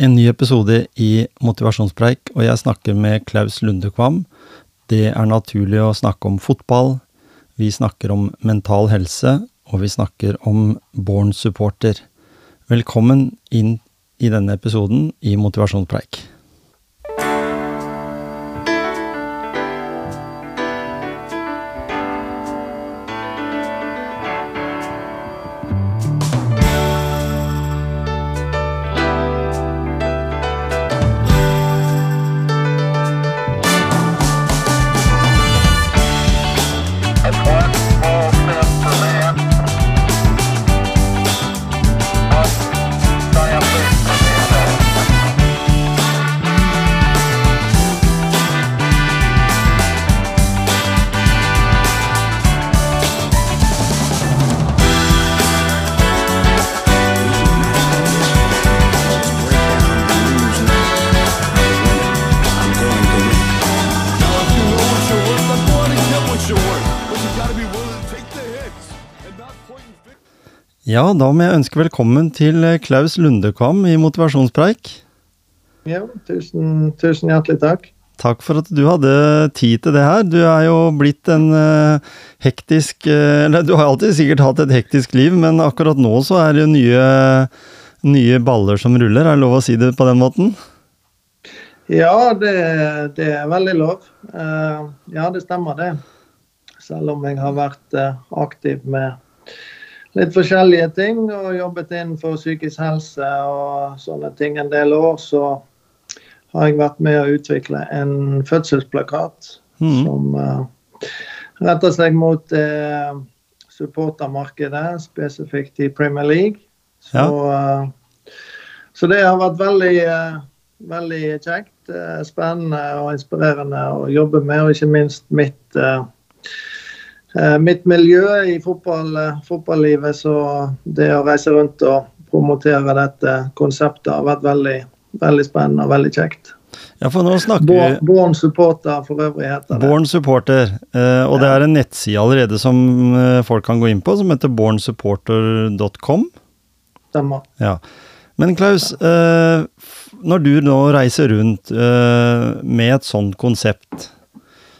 En ny episode i Motivasjonspreik, og jeg snakker med Klaus Lundekvam. Det er naturlig å snakke om fotball. Vi snakker om mental helse, og vi snakker om Born Supporter. Velkommen inn i denne episoden i Motivasjonspreik. Ja, da må jeg ønske velkommen til eh, Klaus Lundekvam i Motivasjonspreik. Ja, tusen, tusen, hjertelig takk. Takk for at du hadde tid til det her. Du er jo blitt en uh, hektisk uh, Eller du har alltid sikkert hatt et hektisk liv, men akkurat nå så er det jo nye, nye baller som ruller. Er det lov å si det på den måten? Ja, det, det er veldig lov. Ja, det stemmer det. Selv om jeg har vært aktiv med litt forskjellige ting og jobbet innenfor psykisk helse og sånne ting en del år, så har jeg vært med å utvikle en fødselsplakat mm. som uh, retter seg mot uh, supportermarkedet, spesifikt i Premier League. Så, ja. uh, så det har vært veldig, veldig kjekt, spennende og inspirerende å jobbe med, og ikke minst mitt mitt miljø i fotball, eh, fotballivet, så det å reise rundt og promotere dette konseptet har vært veldig, veldig spennende og veldig kjekt. Ja, for nå snakker Born, Born Supporter for øvrig heter det. Born Supporter, eh, og det er en nettside allerede som folk kan gå inn på, som heter bornsupporter.com. Stemmer. Ja. Men Klaus, når du nå reiser rundt med et sånt konsept,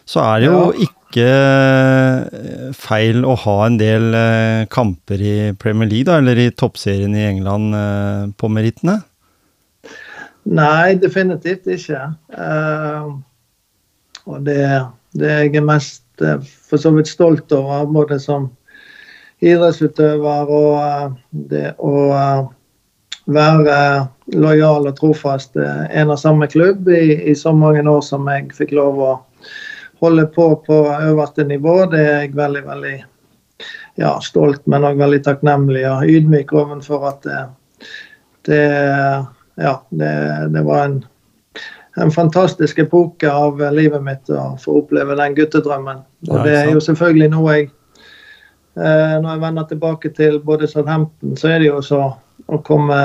så er det jo ikke ikke eh, feil å ha en del eh, kamper i Premier League, da, eller i toppserien i England eh, på merittene? Nei, definitivt ikke. Og det, det jeg er mest for så vidt stolt over, både som idrettsutøver og det å være lojal og trofast en av samme klubb i, i så mange år som jeg fikk lov å holder på på øverste nivå. Det er jeg veldig, veldig ja, stolt, men òg veldig takknemlig og ydmyk overfor at det, det ja, det, det var en, en, fantastisk epoke av livet mitt å få oppleve den guttedrømmen. Og det er jo selvfølgelig noe jeg eh, Når jeg vender tilbake til både Southampton, så er det jo så å komme,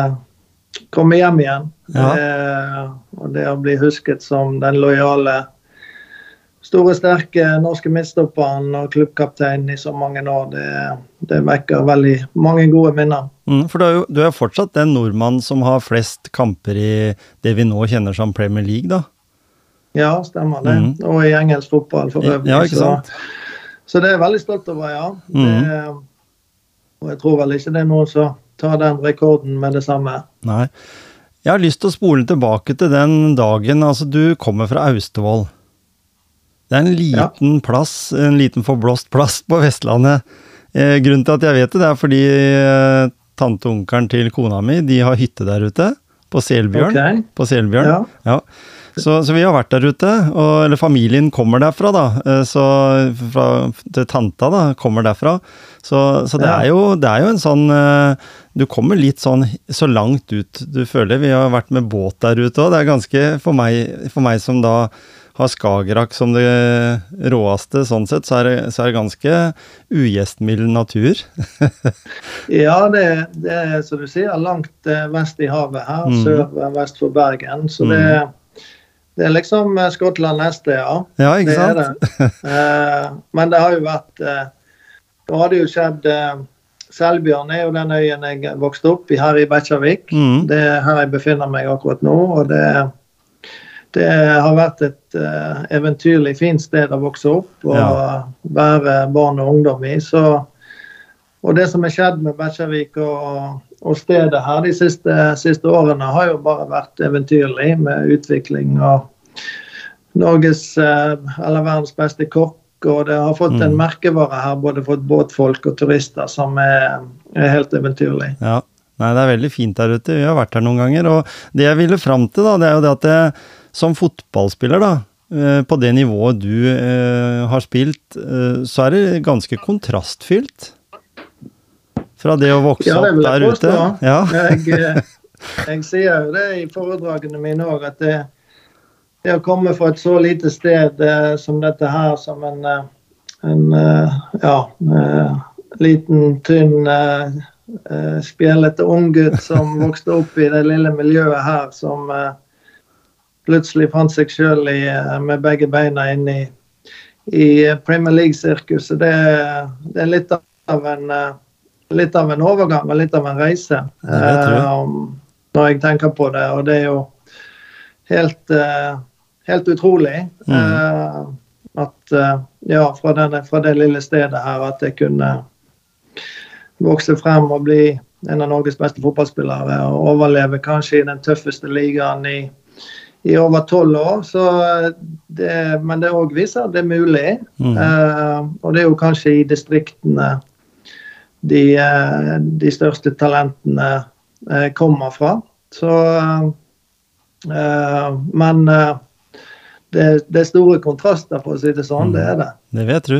komme hjem igjen. Ja. Eh, og det å bli husket som den lojale store, sterke norske midtstopperen og klubbkaptein i så mange år, det, det vekker veldig mange gode minner. Mm, for du er jo du er fortsatt den nordmannen som har flest kamper i det vi nå kjenner som Premier League, da? Ja, stemmer det. Mm. Og i engelsk fotball for øvrig. Ja, ikke sant? Så, så det er jeg veldig stolt over, ja. Mm. Det, og jeg tror vel ikke det er noen som tar den rekorden med det samme. Nei. Jeg har lyst til å spole tilbake til den dagen altså du kommer fra Austevoll. Det er en liten ja. plass, en liten forblåst plass på Vestlandet. Eh, grunnen til at jeg vet det, det er fordi eh, tante og onkelen til kona mi de har hytte der ute. På Selbjørn. Okay. På Selbjørn. Ja. ja. Så, så, vi har vært der ute, og, eller familien kommer derfra, da. Eh, så fra, til tanta da, kommer derfra. Så, så det, ja. er jo, det, er jo, en sånn eh, Du kommer litt sånn så langt ut du føler. Vi har vært med båt der ute òg. Det er ganske, for meg, for meg som da har Skagerrak som det råeste, sånn sett, så er det, så er det ganske ugjestmild natur. ja, det, det, er som du sier, langt eh, vest i havet her, mm. sør-vest for Bergen. Så det, mm. det, er liksom eh, Skottland neste, ja. Ja, ikke sant? Det eh, men det har jo vært har det jo skjedd Selbjørn er jo den øyen jeg vokste opp i her i Bekkjarvik. Mm. Det er her jeg befinner meg akkurat nå. og det er det har vært et uh, eventyrlig fint sted å vokse opp og ja. være barn og ungdom i. Så, og det som har skjedd med Bekkjarvik og, og, stedet her de siste, siste, årene, har jo bare vært eventyrlig med utvikling av Norges uh, eller verdens beste kokk. Og det har fått mm. en merkevare her, både for båtfolk og turister, som er, er helt eventyrlig. Ja. Nei, det er veldig fint der ute. Vi har vært her noen ganger. Og det jeg ville fram til, da, det er jo det at det, som fotballspiller, da, eh, på det nivået du eh, har spilt, eh, så er det ganske kontrastfylt. Fra det å vokse ja, opp der ute. Ja. jeg, jeg sier jo det i foredragene mine òg, at det, det, å komme fra et så lite sted som dette her, som en, en ja, liten, tynn spjellete unggutt som vokste opp i det lille miljøet her, som plutselig fant seg sjøl eh, med begge beina inn i, i Premier League-sirkuset. Det, det, er litt av, en, eh, litt av en overgang og litt av en reise. Uh, når jeg tenker på det. Og det er jo helt, uh, helt utrolig mm. uh, at ja, fra, denne, fra, det lille stedet her at jeg kunne vokse frem og bli en av Norges beste fotballspillere og overleve kanskje i den tøffeste ligaen i i over tolv år. Det, men det òg viser at det er mulig. Mm. Uh, og det er jo kanskje i distriktene de, uh, de største talentene uh, kommer fra. Så Men det, det, er store kontraster, for å si det sånn. Mm. Det er det. Det vet du.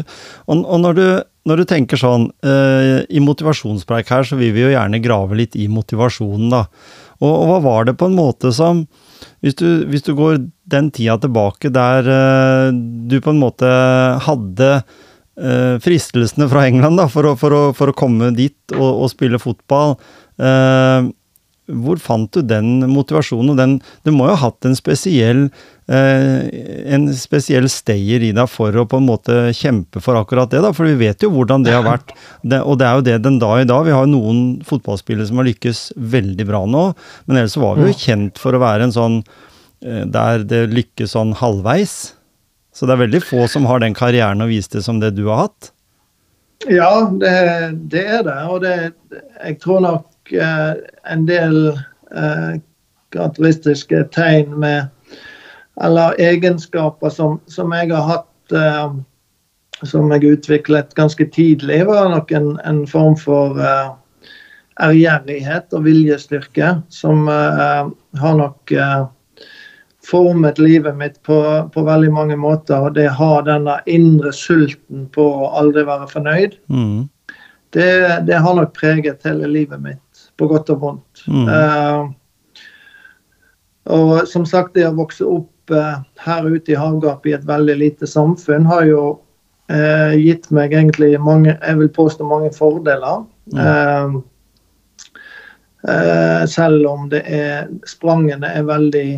Og, og når, du, når du tenker sånn I motivasjonspreik her, så vil vi jo gjerne grave litt i motivasjonen, da. Og, og hva var det på en måte som hvis du, hvis du, går den tida tilbake der uh, du på en måte hadde uh, fristelsene fra England da, for, å, for, å, for å komme dit og, og spille fotball uh, hvor fant du den motivasjonen? Den, du må jo ha hatt en spesiell, eh, en spesiell stayer i deg for å på en måte kjempe for akkurat det, da. For vi vet jo hvordan det har vært. Det, og det er jo det den dag i dag. Vi har jo noen fotballspillere som har lykkes veldig bra nå, men ellers var vi jo kjent for å være en sånn eh, der det lykkes sånn halvveis. Så det er veldig få som har den karrieren å vise til som det du har hatt. Ja, det, det er det. Og det, jeg tror nok Eh, en del eh, karakteristiske tegn med Eller egenskaper som, som jeg har hatt eh, som jeg utviklet ganske tidlig, var nok en, en form for ærgjerrighet og viljestyrke som har nok formet livet mitt på, på, veldig mange måter. Og det har denne indre sulten på å aldri være fornøyd. Mm. Det, det, har nok preget hele livet mitt på godt og vondt. Mm. Uh, og som sagt, det å vokse opp uh, her ute i havgapet i et veldig lite samfunn har jo uh, gitt meg egentlig mange, jeg vil påstå mange fordeler. Mm. selv om det er sprangene er veldig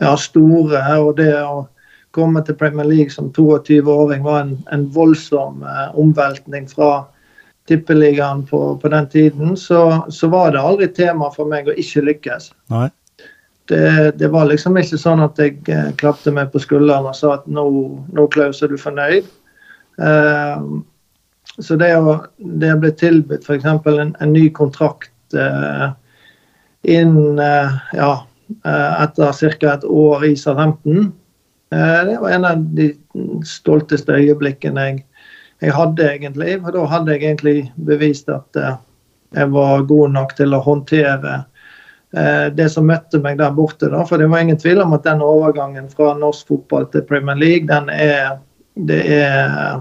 ja, store, og det å komme til Premier League som 22-åring var en, en voldsom omveltning fra tippeligaen på, på den tiden, så, så, var det aldri tema for meg å ikke lykkes. Det, det, var liksom ikke sånn at jeg eh, klapte meg på skulderen og sa at nå, nå Klaus, er du fornøyd. Eh, så det å, det ble tilbudt f.eks. En, en ny kontrakt eh, inn ja, etter ca. et år i Southampton. Det var en av de stolteste øyeblikkene jeg, jeg hadde, egentlig. For da hadde jeg egentlig bevist at jeg var god nok til å håndtere det som møtte meg der borte. Da. For det var ingen tvil om at den overgangen fra norsk fotball til Premier League, den er Det er,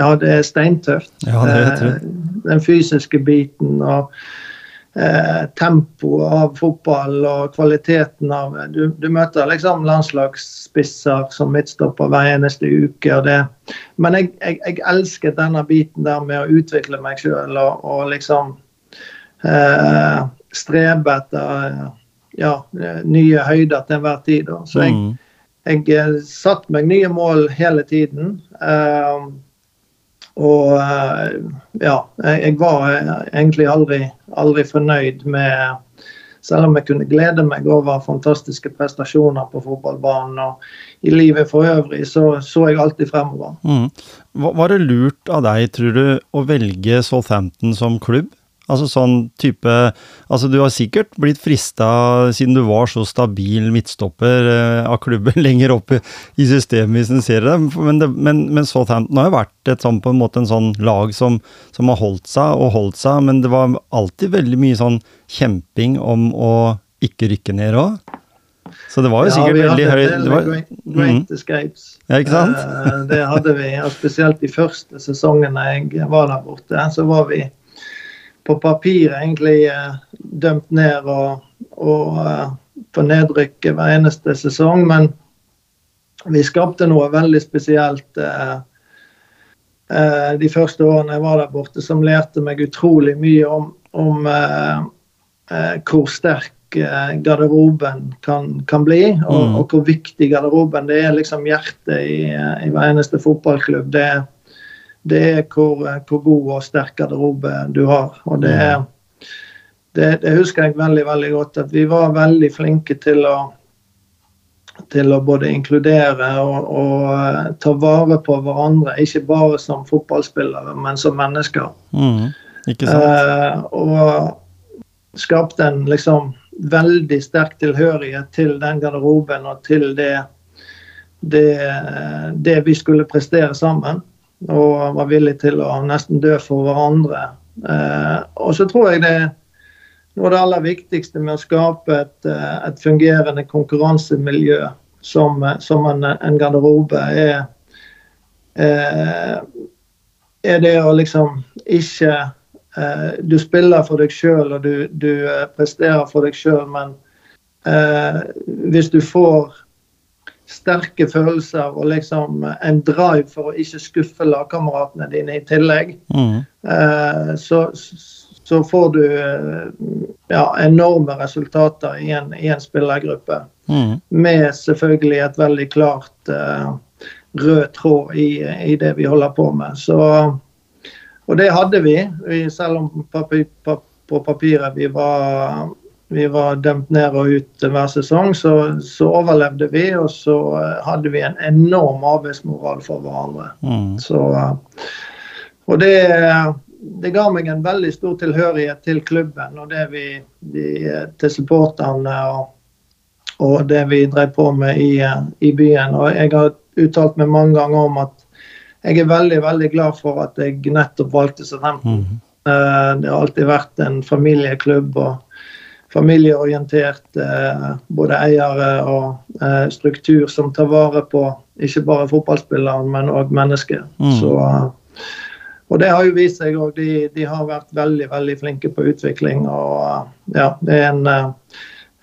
ja, det er steintøft. Ja, det vet. Den fysiske biten og eh, tempoet av fotball og kvaliteten av Du, du møter liksom landslagsspisser som midtstopper hver eneste uke. og det Men jeg, jeg, jeg elsket denne biten der med å utvikle meg sjøl og, og, liksom eh, strebe etter ja, nye høyder til enhver tid. Da. Så jeg, mm. jeg satte meg nye mål hele tiden. Uh, og uh, ja, jeg, var egentlig aldri, aldri, fornøyd med Selv om jeg kunne glede meg over fantastiske prestasjoner på fotballbanen og i livet for øvrig, så så jeg alltid fremover. Mm. Var det lurt av deg, tror du, å velge Southampton som klubb? Altså sånn type Altså du har sikkert blitt frista, siden du var så stabil midtstopper eh, av klubben lenger opp i, i systemet, hvis en ser det. Men, det, men, men Southampton har jo vært et sånn, på en måte en sånn lag som, som, har holdt seg og holdt seg, men det var alltid veldig mye sånn kjemping om å ikke rykke ned òg. Så det var jo sikkert ja, veldig høy det var, great, great mm. escapes. Ja, ikke sant? Uh, det hadde vi, og spesielt de første sesongene jeg var der borte. Så var vi på papir egentlig eh, dømt ned og, og uh, på nedrykk hver eneste sesong. Men vi skapte noe veldig spesielt uh, de første årene jeg var der borte, som lærte meg utrolig mye om, om hvor sterk garderoben kan, kan bli, og, mm. og, hvor viktig garderoben Det er liksom hjertet i, i hver eneste fotballklubb. det er det er hvor, hvor god og sterk garderobe du har. Og det, det, det, husker jeg veldig veldig godt. At vi var veldig flinke til å, til å både inkludere og, og, eh, ta vare på hverandre. Ikke bare som fotballspillere, men som mennesker. Mm, ikke sant? Eh, og skapte en liksom veldig sterk tilhørighet til den garderoben og til det, det, det vi skulle prestere sammen og var villig til å nesten dø for hverandre. Eh, og så tror jeg det noe av det aller viktigste med å skape et, eh, et fungerende konkurransemiljø som, som en, en, garderobe, er, eh, er det å liksom ikke eh, Du spiller for deg sjøl og du, du, eh, presterer for deg sjøl, men eh, hvis du får sterke følelser og liksom en drive for å ikke skuffe lagkameratene dine i tillegg, mm. eh, så, så, får du eh, ja, enorme resultater i en, i en spillergruppe. Mm. Med selvfølgelig et veldig klart eh, rød tråd i, i, det vi holder på med. Så, og det hadde vi, selv om papir, på papiret vi var vi var dømt ned og ut hver sesong, så, så, overlevde vi. Og så eh, hadde vi en enorm arbeidsmoral for hverandre. Mm. Så, eh, og det, det, ga meg en veldig stor tilhørighet til klubben og det vi, de, til supporterne og, og, det vi drev på med i, i, byen. Og jeg har uttalt meg mange ganger om at jeg er veldig veldig glad for at jeg nettopp valgte Southampton. Mm. Eh, det har alltid vært en familieklubb. og familieorientert eh, både eiere og eh, struktur som tar vare på ikke bare fotballspilleren, men òg mennesket. Mm. Så, eh, og det har jo vist seg òg. De, de, har vært veldig veldig flinke på utvikling. og ja, Det er en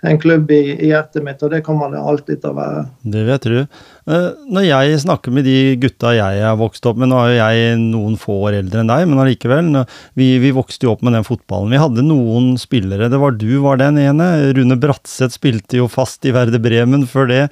en klubb i, i, hjertet mitt, og det kommer det alltid til å være. Det vet du. tro. når jeg snakker med de gutta jeg har vokst opp med, nå er jo jeg noen få år eldre enn deg, men allikevel. Vi, vi, vokste jo opp med den fotballen. Vi hadde noen spillere, det var du var den ene. Rune Bratseth spilte jo fast i Verde Bremen før det.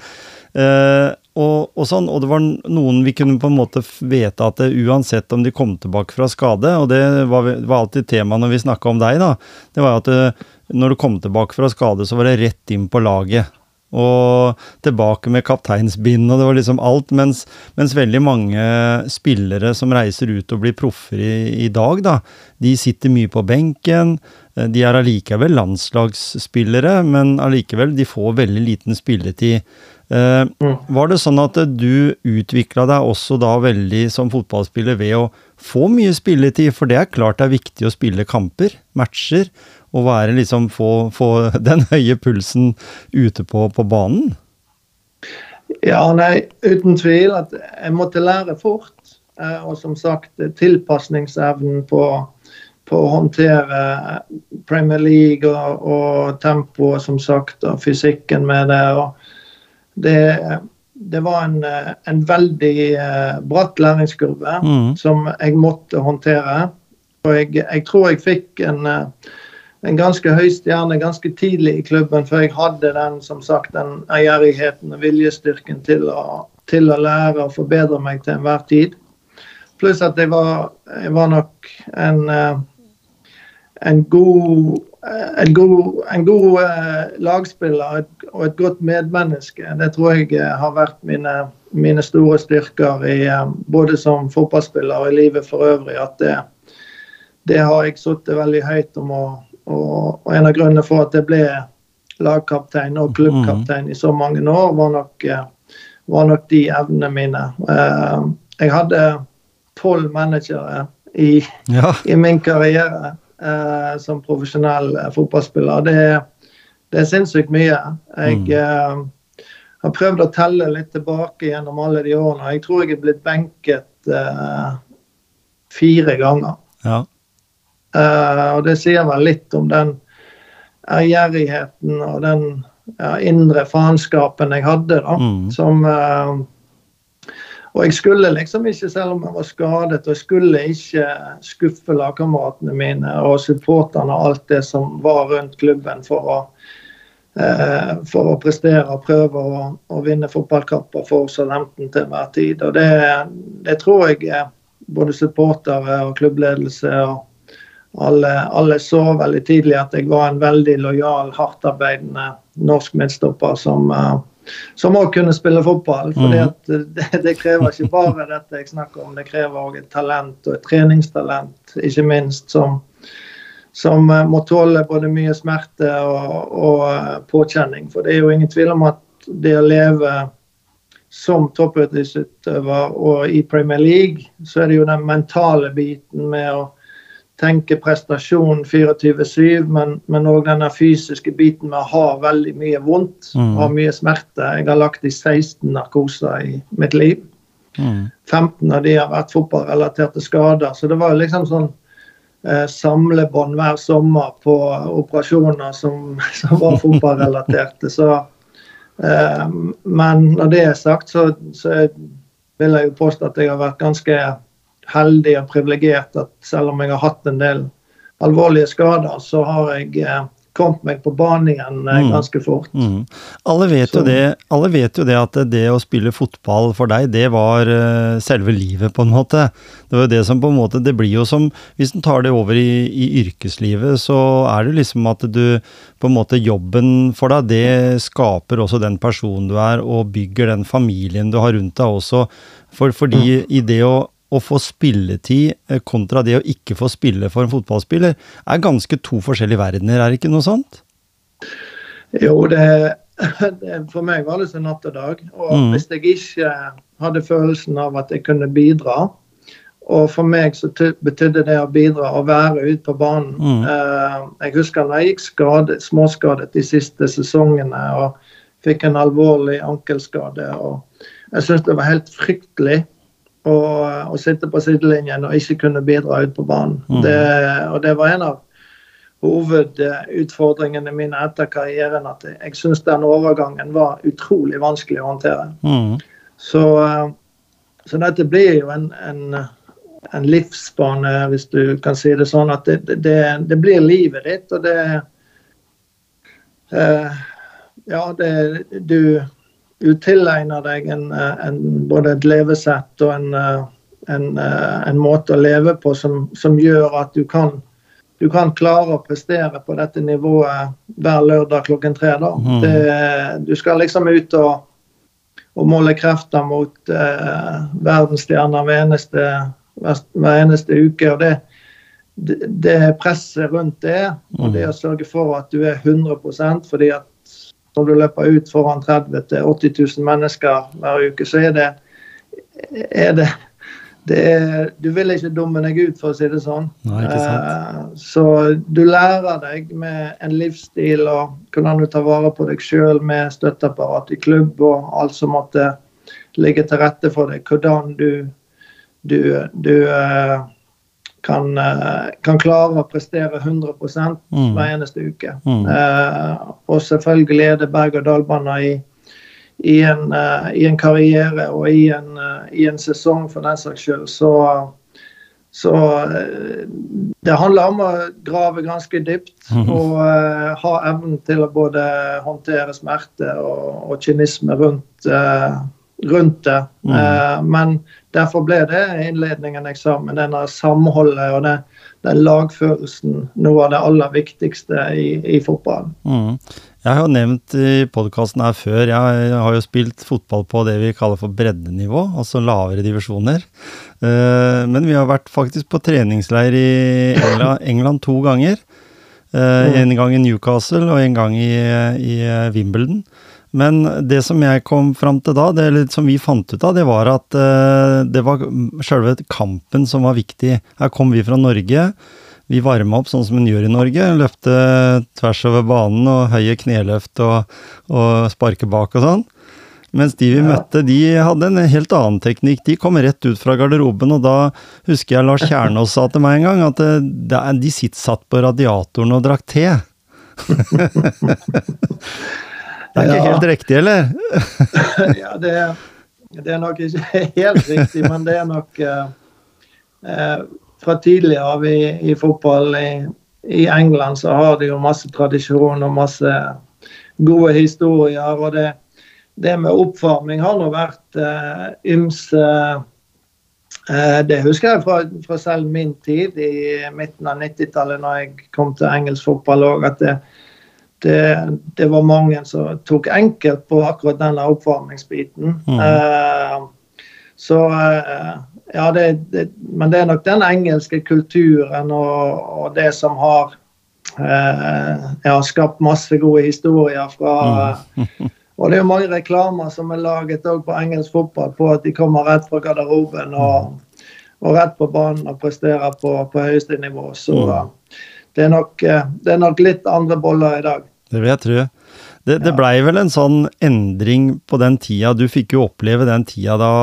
Eh, og, og, sånn, og det var noen vi kunne på en måte vite at det, uansett om de kom tilbake fra skade, og det var, var alltid tema når vi snakka om deg, da, det var at det, når du kom tilbake fra skade, så var det rett inn på laget. og tilbake med kapteinsbind, og det var liksom alt. Mens, mens, veldig mange spillere som reiser ut og blir proffer i, i dag, da, de sitter mye på benken. Eh, de er allikevel landslagsspillere, men allikevel, de får veldig liten spilletid. Eh, mm. Var det sånn at du utvikla deg også da veldig som fotballspiller ved å få mye spilletid? For det er klart det er viktig å spille kamper, matcher, og være liksom få, få, den høye pulsen ute på, på, banen? Ja, nei, uten tvil at jeg måtte lære fort. Eh, og som sagt, tilpasningsevnen på, på å håndtere Premier League og, og tempoet, som sagt, og fysikken med det. og det det var en, en veldig eh, bratt læringskurve mm. som jeg måtte håndtere. Og jeg, jeg tror jeg fikk en, eh, en ganske høy stjerne ganske tidlig i klubben, for jeg hadde den som sagt, den ærgjerrigheten og viljestyrken til å, til å lære og forbedre meg til enhver tid. Pluss at jeg var, jeg var nok en, eh, en god, en god, en god uh, lagspiller og et godt medmenneske. Det tror jeg eh, har vært mine, mine store styrker i, både som fotballspiller og i livet for øvrig. At det, det har jeg sittet veldig høyt om Og, og, og, en av grunnene for at jeg ble lagkaptein og klubbkaptein i så mange år, var nok, eh, var nok de evnene mine. Eh, jeg hadde tolv managere i, ja. i, min karriere eh, som profesjonell fotballspiller. Det, det, er sinnssykt mye. Jeg mm. har prøvd å telle litt tilbake gjennom alle de årene. Jeg tror jeg er blitt benket eh, fire ganger. Ja. Uh, og det sier vel litt om den ærgjerrigheten og den ja, indre faenskapen jeg hadde, da. Mm. Som uh, Og jeg skulle liksom ikke, selv om jeg var skadet, og jeg skulle ikke skuffe lagkameratene mine og supporterne og alt det som var rundt klubben for å eh, for å prestere og prøve å, å vinne fotballkamper for Southampton til hver tid. Og det, det tror jeg både supportere og klubbledelse og alle, alle, så veldig tidlig at jeg var en veldig lojal, hardtarbeidende norsk midtstopper som uh, som òg kunne spille fotball. For mm. det, det, krever ikke bare dette jeg snakker om, det krever òg et talent og et treningstalent, ikke minst, som, som uh, må tåle både mye smerte og, og uh, påkjenning. For det er jo ingen tvil om at det å leve som toppidrettsutøver og i Premier League, så er det jo den mentale biten med å tenke prestasjon 24-7, men òg denne fysiske biten med å ha veldig mye vondt, mm. ha mye smerte. Jeg har lagt i 16 narkoser i mitt liv. Mm. 15 av de har vært fotballrelaterte skader. Så det var liksom sånn eh, samlebånd hver sommer på operasjoner som, som var fotballrelaterte. Så, eh, men når det er sagt, så, så vil jeg jo påstå at jeg har vært ganske heldig og privilegert at selv om jeg har hatt en del alvorlige skader, så har jeg eh, kommet meg på banen igjen eh, mm. ganske fort. Mm. Alle, vet det, alle, vet jo det, at det å spille fotball for deg, det var eh, selve livet, på en måte. Det var jo det som på en måte Det blir jo som Hvis en tar det over i, i, yrkeslivet, så er det liksom at du på en måte Jobben for deg, det skaper også den personen du er, og bygger den familien du har rundt deg også. For, fordi mm. i det å å få spilletid eh, kontra det å ikke få spille for en fotballspiller, er ganske to forskjellige verdener, er det ikke noe sånt? Jo, det, det for meg var det så natt og dag. Og mm. hvis jeg ikke hadde følelsen av at jeg kunne bidra, og for meg så betydde det å bidra å være ute på banen. Mm. Uh, jeg husker da jeg gikk skadet, småskadet de siste sesongene og fikk en alvorlig ankelskade. og Jeg syntes det var helt fryktelig å sitte på sidelinjen og ikke kunne bidra ut på banen. Mm. Det, og det var en av hovedutfordringene mine etter karrieren. At jeg syns den overgangen var utrolig vanskelig å håndtere. Mm. Så, så, dette blir jo en, en, en, livsbane, hvis du kan si det sånn. At det, det, det blir livet ditt, og det eh, Ja, det du tilegner deg en, eh, en, både et levesett og en, eh, en, eh, en, måte å leve på som, som, gjør at du kan du kan klare å prestere på dette nivået hver lørdag klokken tre. Mm. Det, du skal liksom ut og, og måle krefter mot eh, verdensstjerner hver eneste, hver eneste uke. og det, det, det presset rundt det, og det å sørge for at du er 100% fordi at når du løper ut foran 30 000-80 000 mennesker hver uke, så er det, er det er, du vil ikke dumme deg ut, for å si det sånn. Nei. Eh, så du lærer deg med en livsstil og hvordan du tar vare på deg sjøl med støtteapparat i klubb og alt som måtte ligge til rette for deg. Hvordan du, du, du eh, kan, eh, kan klare å prestere 100 Mm. hver eneste uke. Mm. Eh, og selvfølgelig er det berg-og-dal-bane i, i, en, eh, i en karriere og i en, eh, i en sesong, for den saks skyld. Så, så eh, det handler om å grave ganske dypt mm. og eh, ha evnen til å både håndtere smerte og, og kynisme rundt, rundt det. Eh, men derfor ble det innledningen jeg sa, med denne samholdet og det, den lagfølelsen noe av det aller viktigste i, i fotballen. Mm. Jeg har jo nevnt i podkasten her før, jeg har jo spilt fotball på det vi kaller for breddenivå, altså lavere divisjoner. Eh, Men vi har vært faktisk på treningsleir i England, to ganger. Eh, En gang i Newcastle og en gang i, i Wimbledon. Men det som jeg kom fram til da, det eller som vi fant ut av, det var at eh, det var sjølve kampen som var viktig. Her kom vi fra Norge. Vi varma opp sånn som en gjør i Norge. Løpte tvers over banen og høye kneløft og, og sparke bak og sånn. Mens de vi Ja. møtte, de hadde en helt annen teknikk. De kom rett ut fra garderoben, og da husker jeg Lars Kjernås sa til meg en gang at eh, de sitt satt på radiatoren og drakk te. Det er ikke Ja. helt riktig, eller? ja, det, det er nok ikke helt riktig, men det er nok eh, eh, Fra tidligere av i, i fotball i, i England så har de jo masse tradisjon og masse gode historier. og det, det med oppvarming har nå vært eh, ymse eh, Det husker jeg fra, fra selv min tid i midten av 90-tallet, når jeg kom til engelsk fotball òg, at det, det, det var mange som tok enkelt på akkurat denne oppvarmingsbiten. Mm. Eh, så eh, ja, det, det, men det er nok den engelske kulturen og, og det som har eh, ja, skapt masse gode historier fra Og det er jo mange reklamer som er laget på engelsk fotball på at de kommer rett fra garderoben og, og rett på banen og presterer på, på høyeste nivå. Så Mm. det, er nok, eh, det er nok litt andre boller i dag. Det vil jeg tro. Det, det blei vel en sånn endring på den tida. Du fikk jo oppleve den tida da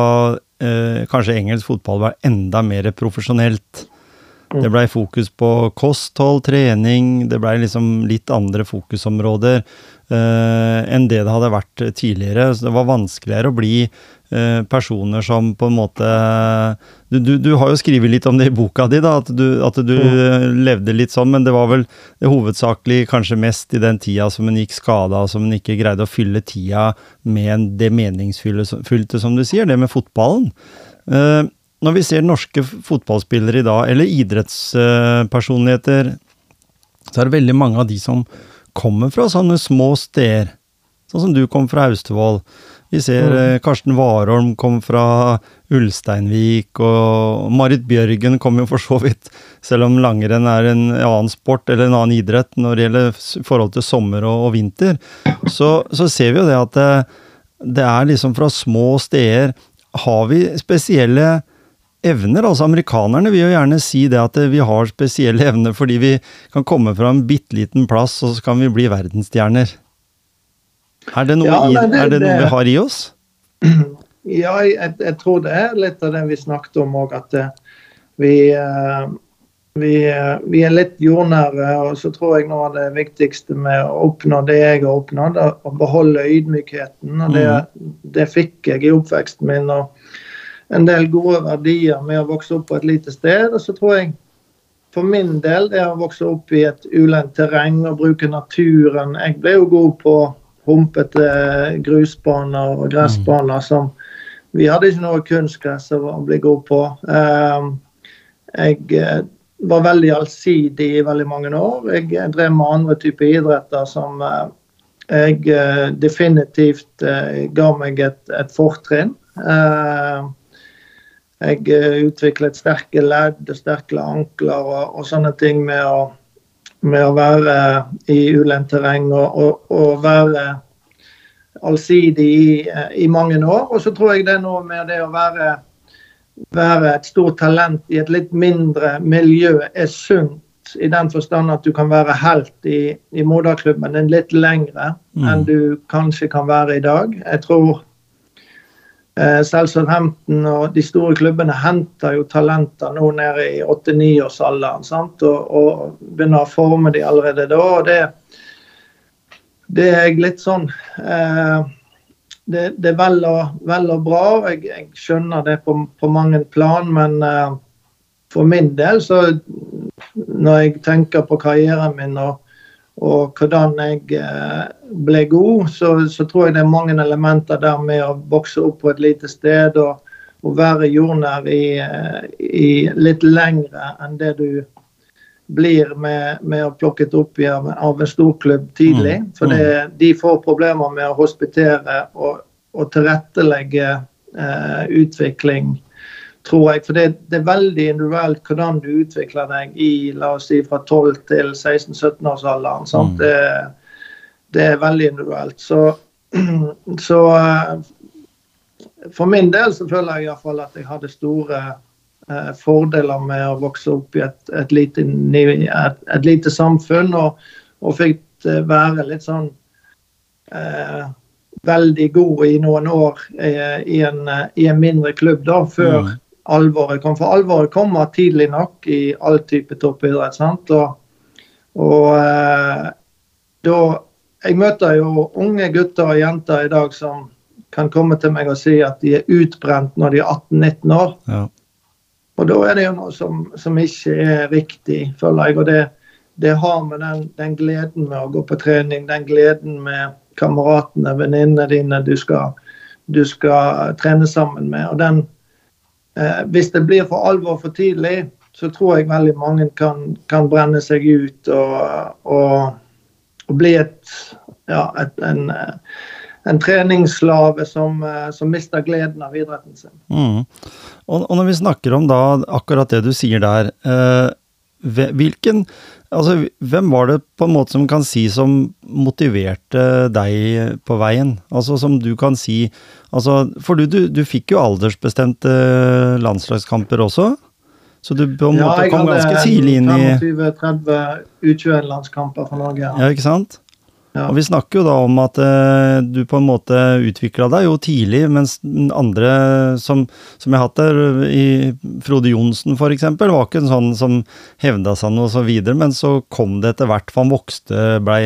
eh, kanskje engelsk fotball var enda mer profesjonelt. Det blei fokus på kosthold, trening, det blei liksom litt andre fokusområder eh, enn det det hadde vært tidligere. Så det var vanskeligere å bli personer som på en måte du, du, du har jo skrevet litt om det i boka di, da, at du, at du mm. levde litt sånn, men det var vel hovedsakelig kanskje mest i den tida som en gikk skada, som en ikke greide å fylle tida med det meningsfylte, som du sier, det med fotballen. Eh, når vi ser norske fotballspillere i dag, eller idrettspersonligheter, så er det veldig mange av de som kommer fra sånne små steder. Sånn som du kom fra Austevoll. Vi ser mm. Karsten Warholm kom fra Ulsteinvik, og Marit Bjørgen kom jo for så vidt, selv om langrenn er en annen sport eller en annen idrett når det gjelder forhold til sommer og, og vinter, så, så ser vi jo det at det, det er liksom fra små steder Har vi spesielle evner. Altså Amerikanerne vil jo gjerne si det at vi har spesielle evner fordi vi kan komme fra en bitte liten plass, og så kan vi bli verdensstjerner. Er det noe, Ja, i, det- er det noe det- vi har i oss? Ja, jeg, jeg tror det er litt av det vi snakket om òg, at eh, vi, eh, vi, eh, vi er litt jordnære. Og så tror jeg noe av det viktigste med å oppnå det jeg har oppnådd, er å beholde ydmykheten. Og det, det fikk jeg i oppveksten min. og en del gode verdier med å vokse opp på et lite sted. Og så tror jeg for min del det å vokse opp i et ulendt terreng og bruke naturen Jeg ble jo god på humpete grusbaner og gressbaner som Vi hadde ikke noe kunstgress å bli god på. Eh, Jeg, var veldig allsidig i veldig mange år. Jeg drev med andre typer idretter som jeg definitivt ga meg et, et fortrinn. Jeg utviklet sterke ledd sterke ankler og, og, sånne ting med å, med å være i ulendt terreng og, og, og være allsidig i, i, mange år. Og så tror jeg det er noe med det å være, være et stort talent i et litt mindre miljø er sunt. I den forstand at du kan være helt i, i moderklubben din litt lengre mm. enn du kanskje kan være i dag. Jeg tror eh, Selvsagt Hampton og de store klubbene henter jo talenter nå nede i 8-9-årsalderen. Og, og begynner å forme de allerede da. og det det er jeg litt sånn eh, det, det, er vel og, vel og bra. Jeg, jeg, skjønner det på, på mange plan, men eh, for min del, så når jeg tenker på karrieren min og, og hvordan jeg eh, ble god, så, så, tror jeg det er mange elementer der med å vokse opp på et lite sted og, og være jordnær i, eh, i litt lengre enn det du blir med, med å plukket opp av, av en storklubb tidlig. Mm. For det, mm. de får problemer med å hospitere og, og tilrettelegge eh, utvikling, tror jeg. For det, det, er veldig individuelt hvordan du utvikler deg i la oss si, fra 12 til 16-17-årsalderen. Mm. Det, det, er veldig individuelt. Så, så eh, for min del så føler jeg iallfall at jeg hadde store eh, fordeler med å vokse opp i et, et, lite, et, et lite, samfunn, og, og fikk eh, være litt sånn eh, veldig god i noen år eh, i, en, i, en, mindre klubb da, før mm. Alvoret kom. For alvoret kommer tidlig nok i all type toppidrett. sant? Og, og eh, da Jeg møter jo unge gutter og jenter i dag som kan komme til meg og si at de er utbrent når de er 18-19 år. Ja. Og da er det jo noe som, som ikke er riktig, føler jeg. Og det, det har med den, den, gleden med å gå på trening, den gleden med kameratene, venninnene dine du skal, du skal trene sammen med. Og den, eh, hvis det blir for alvor for tidlig, så tror jeg veldig mange kan, kan brenne seg ut og, og, og bli et, ja, et, en, en treningsslave som, eh, som, mister gleden av idretten sin. Mm. Og, og, når vi snakker om da akkurat det du sier der, eh, hvilken Altså, hvem var det på en måte som kan si som motiverte deg på veien? Altså som du kan si altså, For du, du, du fikk jo aldersbestemte landslagskamper også? Så du på en ja, måte kom ganske tidlig inn i Ja, jeg hadde 25-30 U21-landskamper for Norge. Ja. ja, ikke sant? Ja. Og vi snakker jo da om at uh, du på en måte utvikla deg jo tidlig, mens andre som, som jeg har hatt der, i Frode Johnsen f.eks., var ikke en sånn som hevda seg noe så videre, men så kom det etter hvert, for han vokste, blei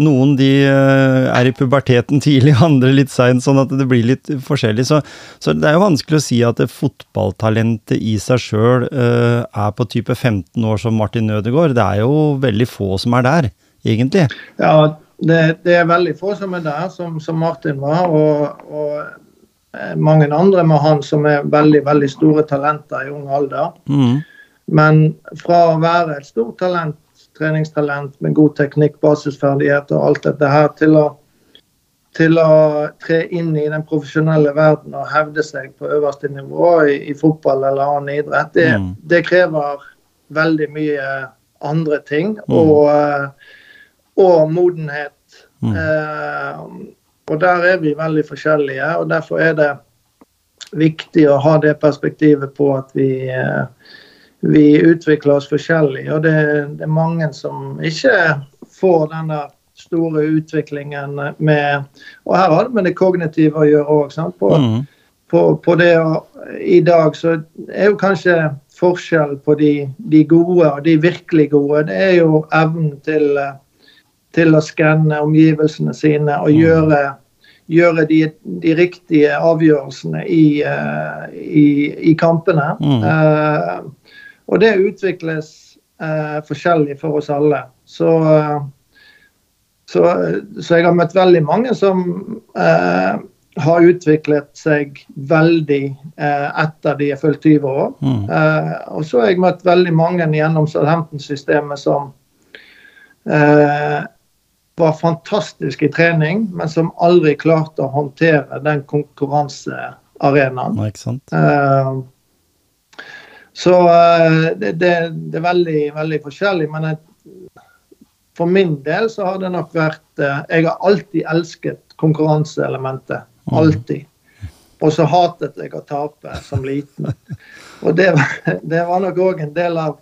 noen de uh, er i puberteten tidlig, andre litt seint, sånn at det blir litt forskjellig. Så, så, det er jo vanskelig å si at fotballtalentet i seg sjøl uh, er på type 15 år som Martin Ødegaard. Det er jo veldig få som er der, egentlig. Ja, det, det, er veldig få som er der, som, som Martin var. Og, og, eh, mange andre med han som er veldig veldig store talenter i ung alder. Mm. Men fra å være et stort talent, treningstalent med god teknikk, basisferdighet og alt dette her, til å, til å tre inn i den profesjonelle verden og hevde seg på øverste nivå i, i fotball eller annen idrett, det, mm. det, krever veldig mye andre ting. Mm. og uh, og modenhet. Mm. Eh, og der er vi veldig forskjellige, og derfor er det viktig å ha det perspektivet på at vi, eh, vi utvikler oss forskjellig. Og det, det, er mange som ikke får den der store utviklingen med Og her har det med det kognitive å gjøre òg. På, mm. på, på, det å, I dag så er jo kanskje forskjell på de, de gode og de virkelig gode. Det er jo evnen til uh, til å skanne omgivelsene sine og mm. gjøre, gjøre de, de, riktige avgjørelsene i, uh, i, i kampene. Mm. Uh, og det utvikles uh, forskjellig for oss alle. Så, så, så, jeg har møtt veldig mange som har utviklet seg veldig eh, etter de er fylt 20 år. Mm. Eh, og så har jeg møtt veldig mange gjennom Southampton-systemet som var fantastisk i trening, men som aldri klarte å håndtere den konkurransearenaen. Nei, ikke sant? Uh, så uh, det, det, det er veldig, veldig forskjellig. Men jeg, for min del så har det nok vært uh, Jeg har alltid elsket konkurranseelementet. Mm. Alltid. Og så hatet jeg å tape som liten. Og det, det var nok òg en del av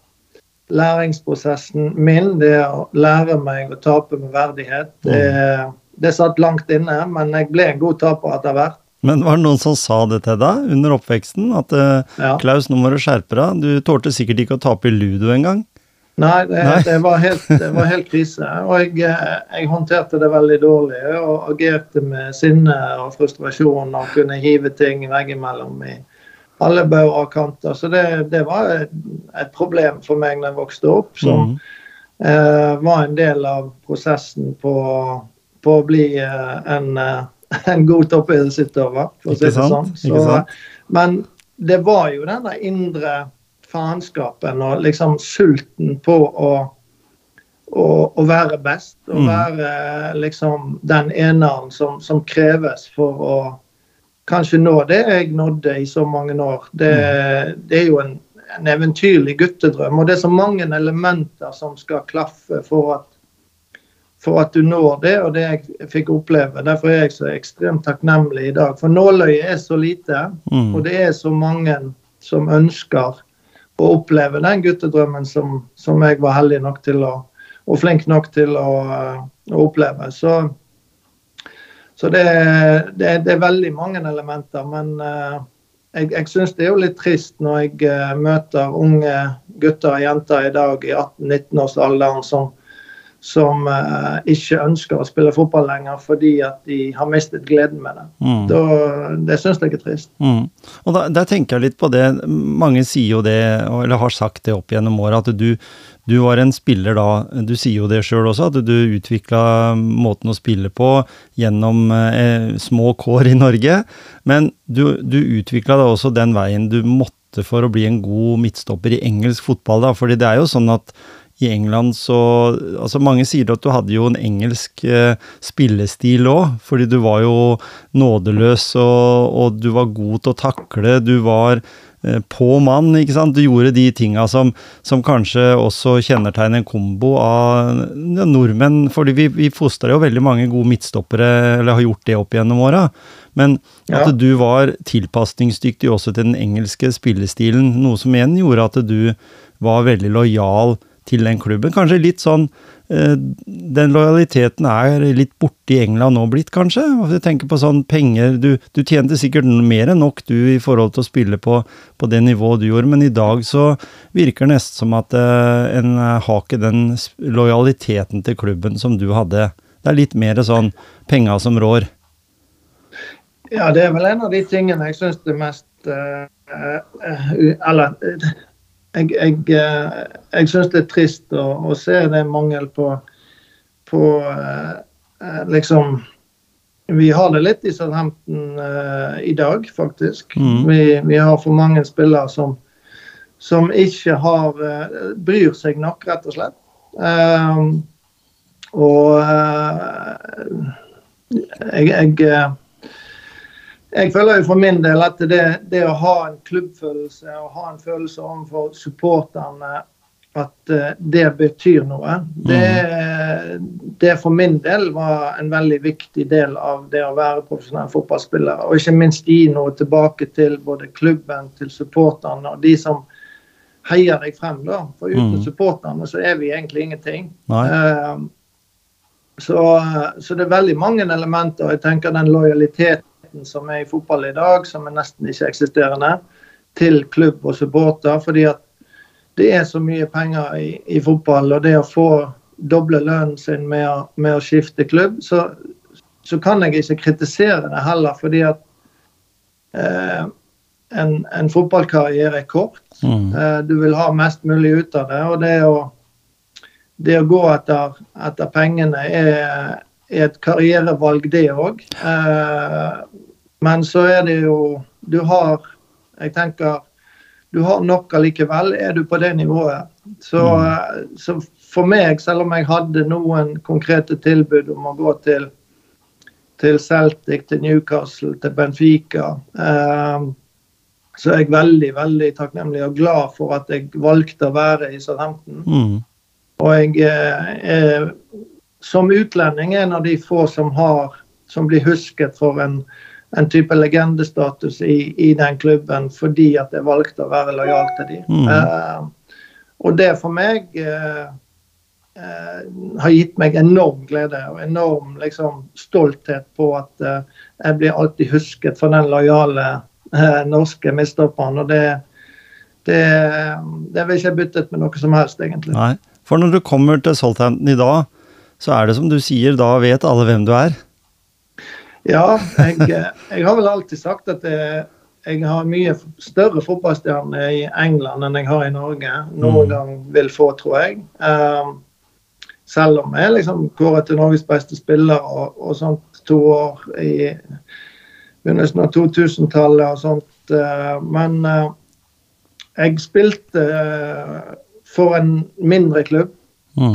læringsprosessen min. Det å lære meg å tape med verdighet. Det, det satt langt inne, men jeg ble en god taper etter hvert. Men var det noen som sa det til deg under oppveksten? At eh, Ja. Klaus, nå må du skjerpe deg. Du tålte sikkert ikke å tape i ludo engang. Nei, det, Nei. det, var, helt, det var helt krise. Og jeg, eh, jeg håndterte det veldig dårlig. Og agerte med sinne og frustrasjon og kunne hive ting veggimellom i alle bauger og kanter. Så det, det var et, et problem for meg når jeg vokste opp, som mm. eh, var en del av prosessen på, på å bli eh, en, eh, en god toppidrettsutøver, for å si det sånn. Ikke sant? Men det var jo denne indre faenskapen og liksom sulten på å, å, å være best. Å Mm. være liksom den eneren som, som kreves for å kanskje nå det jeg nådde i så mange år. Det, det er jo en, en eventyrlig guttedrøm. Og det er så mange elementer som skal klaffe for at, for at du når det, og det jeg fikk oppleve. Derfor er jeg så ekstremt takknemlig i dag. For nåløyet er så lite, Mm. og det er så mange som ønsker å oppleve den guttedrømmen som, som jeg var heldig nok til å og flink nok til å, å oppleve. Så, så det, det, det er veldig mange elementer. Men eh, jeg, jeg syns det er jo litt trist når jeg eh, møter unge gutter og jenter i dag i 18-19-årsalderen som, som eh, ikke ønsker å spille fotball lenger fordi at de har mistet gleden med det. Mm. Da, det syns jeg er trist. Mm. Og da, der tenker jeg litt på det, mange sier jo det, eller har sagt det opp gjennom året, at du, du var en spiller da, du sier jo det sjøl også, at du utvikla måten å spille på gjennom eh, små kår i Norge, men du, du utvikla da også den veien du måtte for å bli en god midtstopper i engelsk fotball, da, fordi det er jo sånn at i England så Altså, mange sier at du hadde jo en engelsk eh, spillestil òg, fordi du var jo nådeløs og, og du var god til å takle. Du var på mann, ikke sant. Du gjorde de tinga som, som kanskje også kjennetegner en kombo av ja, nordmenn. Fordi vi, vi fostra jo veldig mange gode midtstoppere, eller har gjort det opp gjennom åra. Men Ja. at du var tilpasningsdyktig også til den engelske spillestilen, noe som igjen gjorde at du var veldig lojal til den klubben. Kanskje litt sånn eh, Den lojaliteten er litt borte i England nå blitt, kanskje? Jeg tenker på sånn penger Du, du tjente sikkert mer enn nok du i forhold til å spille på, på det nivået du gjorde, men i dag så virker det nesten som at eh, en har ikke den lojaliteten til klubben som du hadde. Det er litt mer sånn penga som rår. Ja, det er vel en av de tingene jeg syns det mest eh, Eller jeg, jeg, eh, jeg syns det er trist å, å se det mangel på, på eh, eh, liksom Vi har det litt i Southampton eh, i dag, faktisk. Mm. Vi, vi har for mange spillere som, som ikke har eh, bryr seg nok, rett og slett. Eh, og jeg, jeg jeg føler jo for min del at det, det å ha en klubbfølelse og ha en følelse overfor supporterne at eh, det betyr noe, det, det for min del var en veldig viktig del av det å være profesjonell fotballspiller. Og ikke minst gi noe tilbake til både klubben, til supporterne og de som heier deg frem. da. For uten Mm. supporterne så er vi egentlig ingenting. Nei. Eh, så, så det er veldig mange elementer. Jeg tenker den lojaliteten som er i fotball i dag, som er nesten ikke eksisterende, til klubb og supporter. Fordi at det er så mye penger i, i fotball, og det å få doble lønnen sin med å, med å skifte klubb, så, så kan jeg ikke kritisere det heller. Fordi at eh, en, en fotballkarriere er kort. Mm. Eh, Du vil ha mest mulig ut av det. og det å, det å gå etter, etter pengene er et karrierevalg, det òg. men så er det jo Du har Jeg tenker du har nok allikevel, er du på det nivået. Så, mm. så, for meg, selv om jeg hadde noen konkrete tilbud om å gå til, til Celtic, til Newcastle, til Benfica, eh, så er jeg veldig veldig takknemlig og glad for at jeg valgte å være i Southampton. Mm. Og jeg eh, er som utlending er en av de få som, har, som blir husket for en en type legendestatus i, i, den klubben fordi at jeg valgte å være lojal til dem. Mm. Uh, og det for meg uh, uh, har gitt meg enorm glede og enorm liksom, stolthet på at jeg blir alltid husket for den lojale norske midtstopperen. Og det, det, det vil ikke jeg byttet med noe som helst, egentlig. Nei, For når du kommer til Southampton i dag, så er det som du sier, da vet alle hvem du er? Ja, jeg, jeg, har vel alltid sagt at jeg, jeg har mye større fotballstjerner i England enn jeg har i Norge. Noen mm. gang vil få, tror jeg. Um, selv om jeg liksom kåret til Norges beste spiller og, og sånt to år i begynnelsen av 2000-tallet og sånt. Uh, men uh, jeg spilte uh, for en mindre klubb. Mm.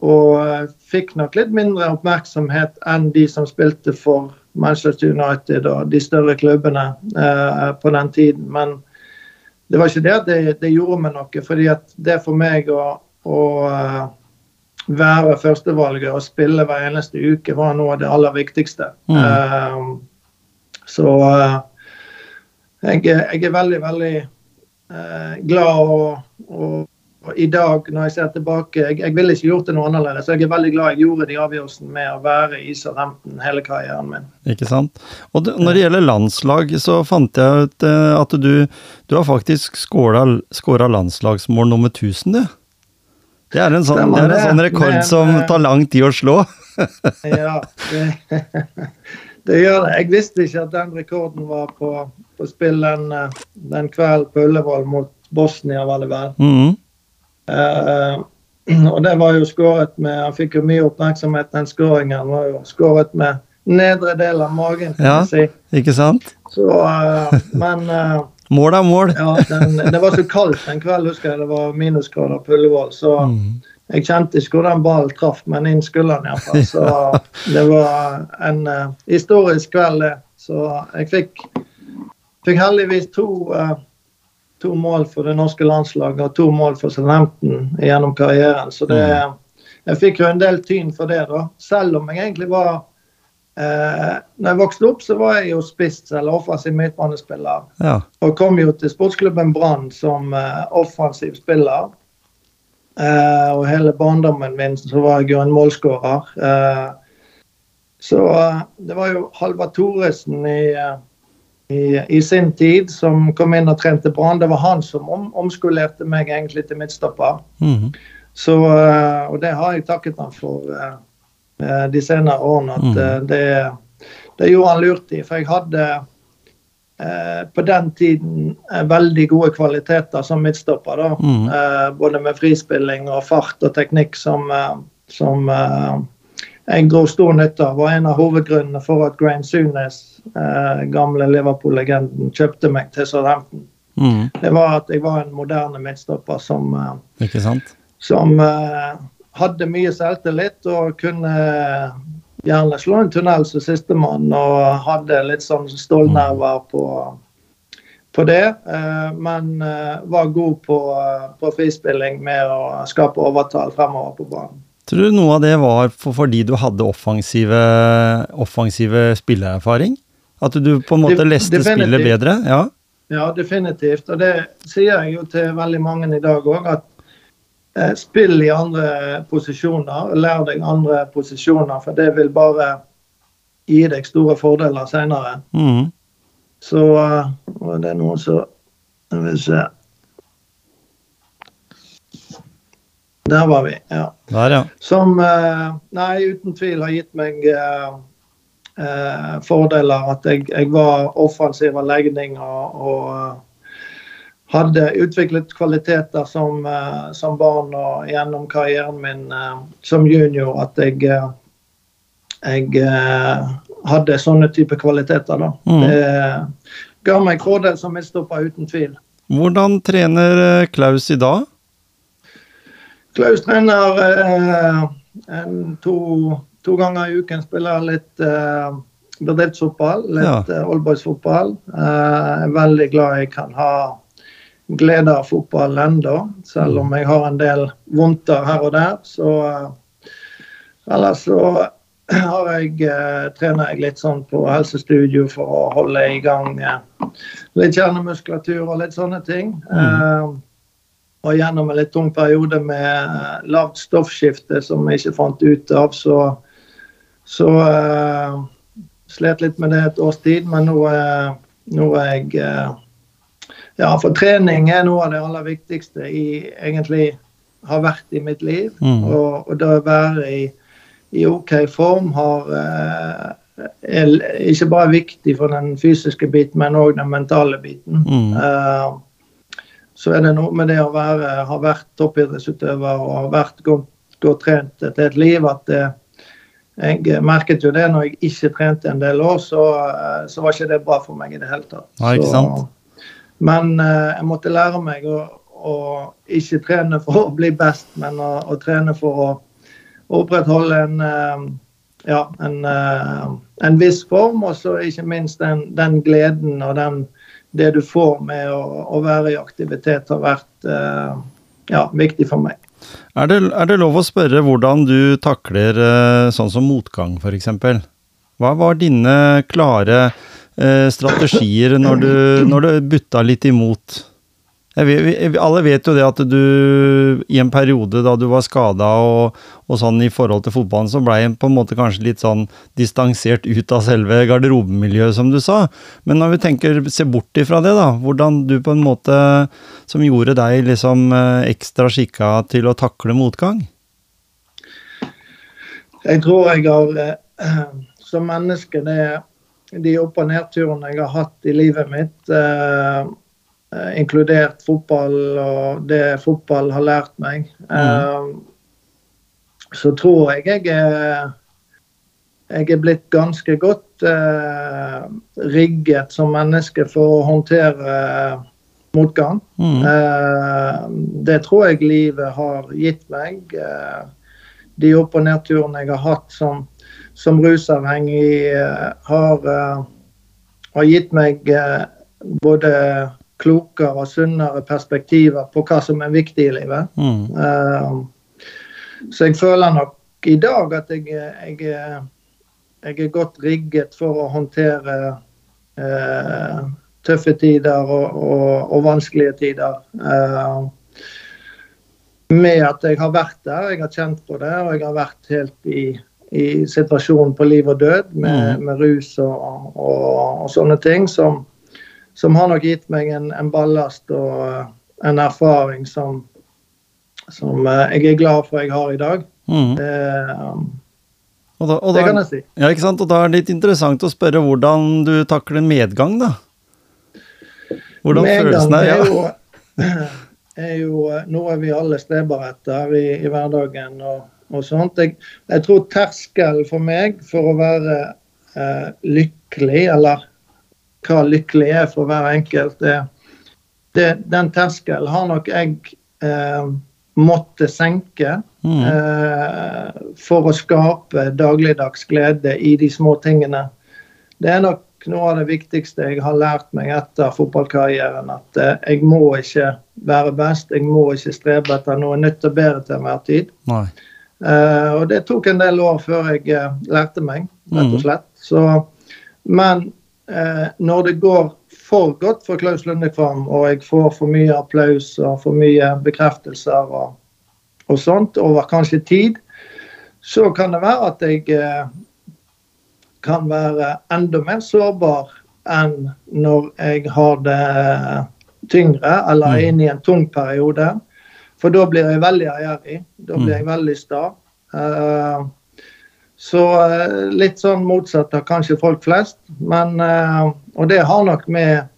Og fikk nok litt mindre oppmerksomhet enn de som spilte for Manchester United og de større klubbene eh, på den tiden. Men det var ikke det at det, det gjorde meg noe. fordi at det for meg å, å uh, være førstevalget og spille hver eneste uke var noe av det aller viktigste. Mm. Uh, så jeg, jeg, er veldig, veldig glad og, og i dag, når jeg ser tilbake, jeg, jeg ville ikke gjort det noe annerledes. Jeg er veldig glad jeg gjorde de avgjørelsene med å være i Southampton hele karrieren min. Ikke sant. Og det, når det gjelder landslag, så fant jeg ut eh, at du, du har faktisk skåra landslagsmål nummer 1000, du. Det er en sånn, det er en sånn rekord Men, som tar lang tid å slå. ja, det, det, gjør det. Jeg visste ikke at den rekorden var på, på spill den, eh, den kvelden på Ullevål mot Bosnia, var det vel. Mm. Uh, og det var jo skåret med Han fikk jo mye oppmerksomhet, den skåringen var jo skåret med nedre del av magen, kan ja, si. Ikke sant? Så, uh, men uh, Mål er mål. ja, den, det var så kaldt en kveld, husker jeg. Det var minusgrader på Ullevål. Så mm. jeg kjente ikke hvor den ballen traff, men inn skulderen iallfall. Så det var en historisk kveld, det. Så jeg fikk, fikk heldigvis to uh, to mål for det norske landslaget og to mål for Southampton gjennom karrieren. Så det, mm. jeg fikk jo en del tyn for det, da. Selv om jeg egentlig var eh, når jeg vokste opp, så var jeg jo spiss eller offensiv midtbanespiller. Ja. Og kom jo til sportsklubben Brann som eh, offensiv spiller. Eh, og hele barndommen min så var jeg jo en målskårer. Eh, så eh, det var jo Halvard Thoresen i eh, i, i, sin tid, som kom inn og trente Brann. Det var han som om, omskolerte meg egentlig til midtstopper. Mm. Så, eh, og det har jeg takket han for uh, de senere årene. At mm. det, det, gjorde han lurt i. For jeg hadde på den tiden veldig gode kvaliteter som midtstopper. da. Mm. Både med frispilling og fart og teknikk som, som jeg dro stor nytte av. var en av hovedgrunnene for at Graham Sunes, eh, gamle Liverpool-legenden, kjøpte meg til Southampton. Mm. Det var at jeg var en moderne midtstopper som, eh, som eh, hadde mye selvtillit og kunne gjerne slå en tunnel som sistemann og hadde litt sånn stålnerver på, på det. Eh, men eh, var god på, eh, på frispilling med å skape overtall fremover på banen. Tror du noe av det var for, fordi du hadde offensive, offensive spillererfaring? At du på en måte leste spillet bedre? Ja. ja, definitivt. Og det sier jeg jo til veldig mange i dag òg, at eh, spill i andre posisjoner. Lær deg andre posisjoner, for det vil bare gi deg store fordeler seinere. Mm. Så uh, det er noen som Skal vi se Der var vi, ja. Der, ja. Som eh, nei, uten tvil har gitt meg eh, eh, fordeler. At jeg, jeg, var offensiv av legning og, og, hadde utviklet kvaliteter som, som, barn og gjennom karrieren min som junior. At jeg, jeg hadde sånne type kvaliteter. da. Mm. Det ga meg fordel som midtstopper, uten tvil. Hvordan trener eh, Klaus i dag? Klaus trener eh, en, to, to ganger i uken. Spiller litt eh, bedriftsfotball, litt Ja. ja. oldboys-fotball. Eh, er veldig glad jeg kan ha glede av fotball ennå, selv om jeg har en del vondter her og der. Så eh, ellers så har jeg, eh, trener jeg litt sånn på helsestudio for å holde i gang eh, litt kjernemuskulatur og litt sånne ting. Eh, og gjennom en litt tung periode med lavt stoffskifte som vi ikke fant ut av, så, så uh, slet litt med det et års tid. Men nå, uh, nå er jeg uh, Ja, for trening er noe av det aller viktigste jeg egentlig har vært i mitt liv. Mm. Og, og det å være i, i OK form har er ikke bare viktig for den fysiske biten, men òg den mentale biten. Mm. Så er det noe med det å være, ha vært toppidrettsutøver og ha vært godt, godt trent et helt liv, at det, jeg merket jo det når jeg ikke trente en del år, så, eh, så var ikke det bra for meg i det hele tatt. Nei, ikke Så- men eh, jeg måtte lære meg å, å ikke trene for å bli best, men å, å trene for å opprettholde en, eh, ja, en, en viss form, og så ikke minst den, den gleden og den, det du får med å, å være i aktivitet, har vært eh, ja, viktig for meg. Er det, er det lov å spørre hvordan du takler eh, sånn som motgang, f.eks.? Hva var dine klare eh, strategier når du, når du butta litt imot? Vet, alle vet jo det at du i en periode da du var skada og, og sånn i forhold til fotballen, så blei en på en måte kanskje litt sånn distansert ut av selve garderobemiljøet, som du sa. Men når vi tenker, se bort ifra det, da. Hvordan du på en måte som gjorde deg liksom eh, ekstra skikka til å takle motgang? Jeg tror jeg har eh, som menneske det, De opp- og nedturene jeg har hatt i livet mitt, eh, inkludert fotball og det fotball har lært meg, eh, så tror jeg jeg er jeg er blitt ganske godt eh, rigget som menneske for å håndtere eh, motgang. Mm. Eh, det tror jeg livet har gitt meg. Eh, de opp- og nedturene jeg har hatt som, som rusavhengig, eh, har, eh, har gitt meg eh, både klokere og sunnere perspektiver på hva som er viktig i livet. Mm. Uh, så jeg føler nok i dag at jeg, jeg, jeg er godt rigget for å håndtere uh, tøffe tider og, og, og vanskelige tider. Uh, med at jeg har vært der, jeg har kjent på det, og jeg har vært helt i, i situasjonen på liv og død med, Mm. med rus og, og sånne ting, som, som har nok gitt meg en, en ballast og eh, en erfaring som, som eh, jeg er glad for jeg har i dag. Mm. Eh, Og, da, og, det kan jeg si. ja, ikke sant? og da er det litt interessant å spørre hvordan du takler medgang, da. Hvordan Medgang følelsen er. er Ja. jo, er jo eh, noe vi alle streber etter i, i hverdagen. og, og sånt. Jeg, jeg tror terskelen for meg for å være eh, lykkelig, eller hva lykkelig er for hver enkelt, det, det, den terskelen har nok jeg eh, måtte senke Mm. eh, for å skape dagligdags glede i de små tingene. Det er nok noe av det viktigste jeg har lært meg etter fotballkarrieren. At eh, jeg må ikke være best, jeg må ikke strebe etter noe nytt og bedre til enhver tid. Eh, og det tok en del år før jeg eh, lærte meg, rett og slett. Så, men når det går for godt for Klaus Lundekvam, og jeg får for mye applaus og for mye bekreftelser og, og sånt over kanskje tid, så kan det være at jeg eh, kan være enda mer sårbar enn når jeg har det tyngre eller er Mm. inne i en tung periode. For da blir jeg veldig ærgjerrig. Da blir Mm. jeg veldig sta. Eh, så eh, litt sånn motsatt av kanskje folk flest. Men, eh, og det har nok med,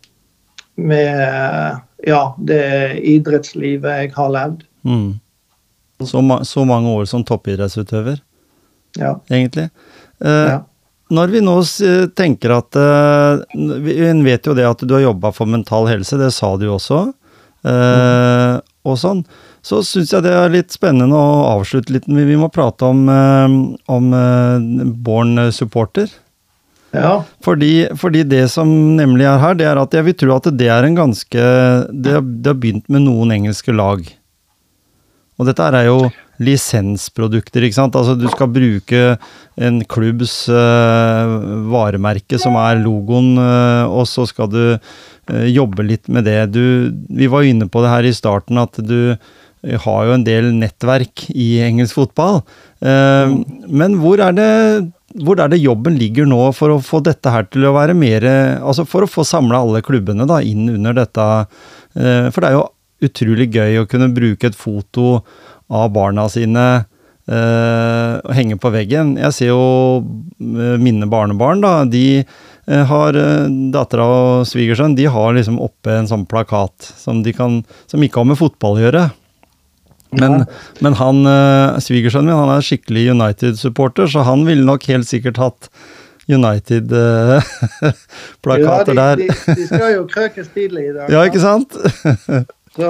med ja, det idrettslivet jeg har levd. Mm. Så, ma så mange år som toppidrettsutøver, Ja. egentlig. Eh, Ja. når vi nå tenker at Vi vet jo det at du har jobba for mental helse, det sa du jo også. Uh, og sånn. Så syns jeg det er litt spennende å avslutte litt. Vi må prate om, om Born supporter. Ja. Fordi, fordi, det som nemlig er her, det er at jeg vil tro at det er en ganske Det det har begynt med noen engelske lag. Og dette er jo lisensprodukter, ikke sant. Altså du skal bruke en klubbs uh, varemerke som er logoen, uh, og så skal du uh, jobbe litt med det. Du, vi var jo inne på det her i starten at du har jo en del nettverk i engelsk fotball. Men hvor er det hvor er det jobben ligger nå for å få dette her til å være mer Altså for å få samla alle klubbene da inn under dette. For det er jo utrolig gøy å kunne bruke et foto av barna sine uh, og henge på veggen. Jeg ser jo uh, mine barnebarn, da. De har Dattera og svigersønn de har liksom oppe en sånn plakat som, kan, som ikke har med fotball å gjøre. Men, men han, svigersønnen min han er skikkelig United-supporter, så han ville nok helt sikkert hatt United-plakater ja, de, de, de, skal jo krøkes tidlig i dag. Ja, ikke sant? Så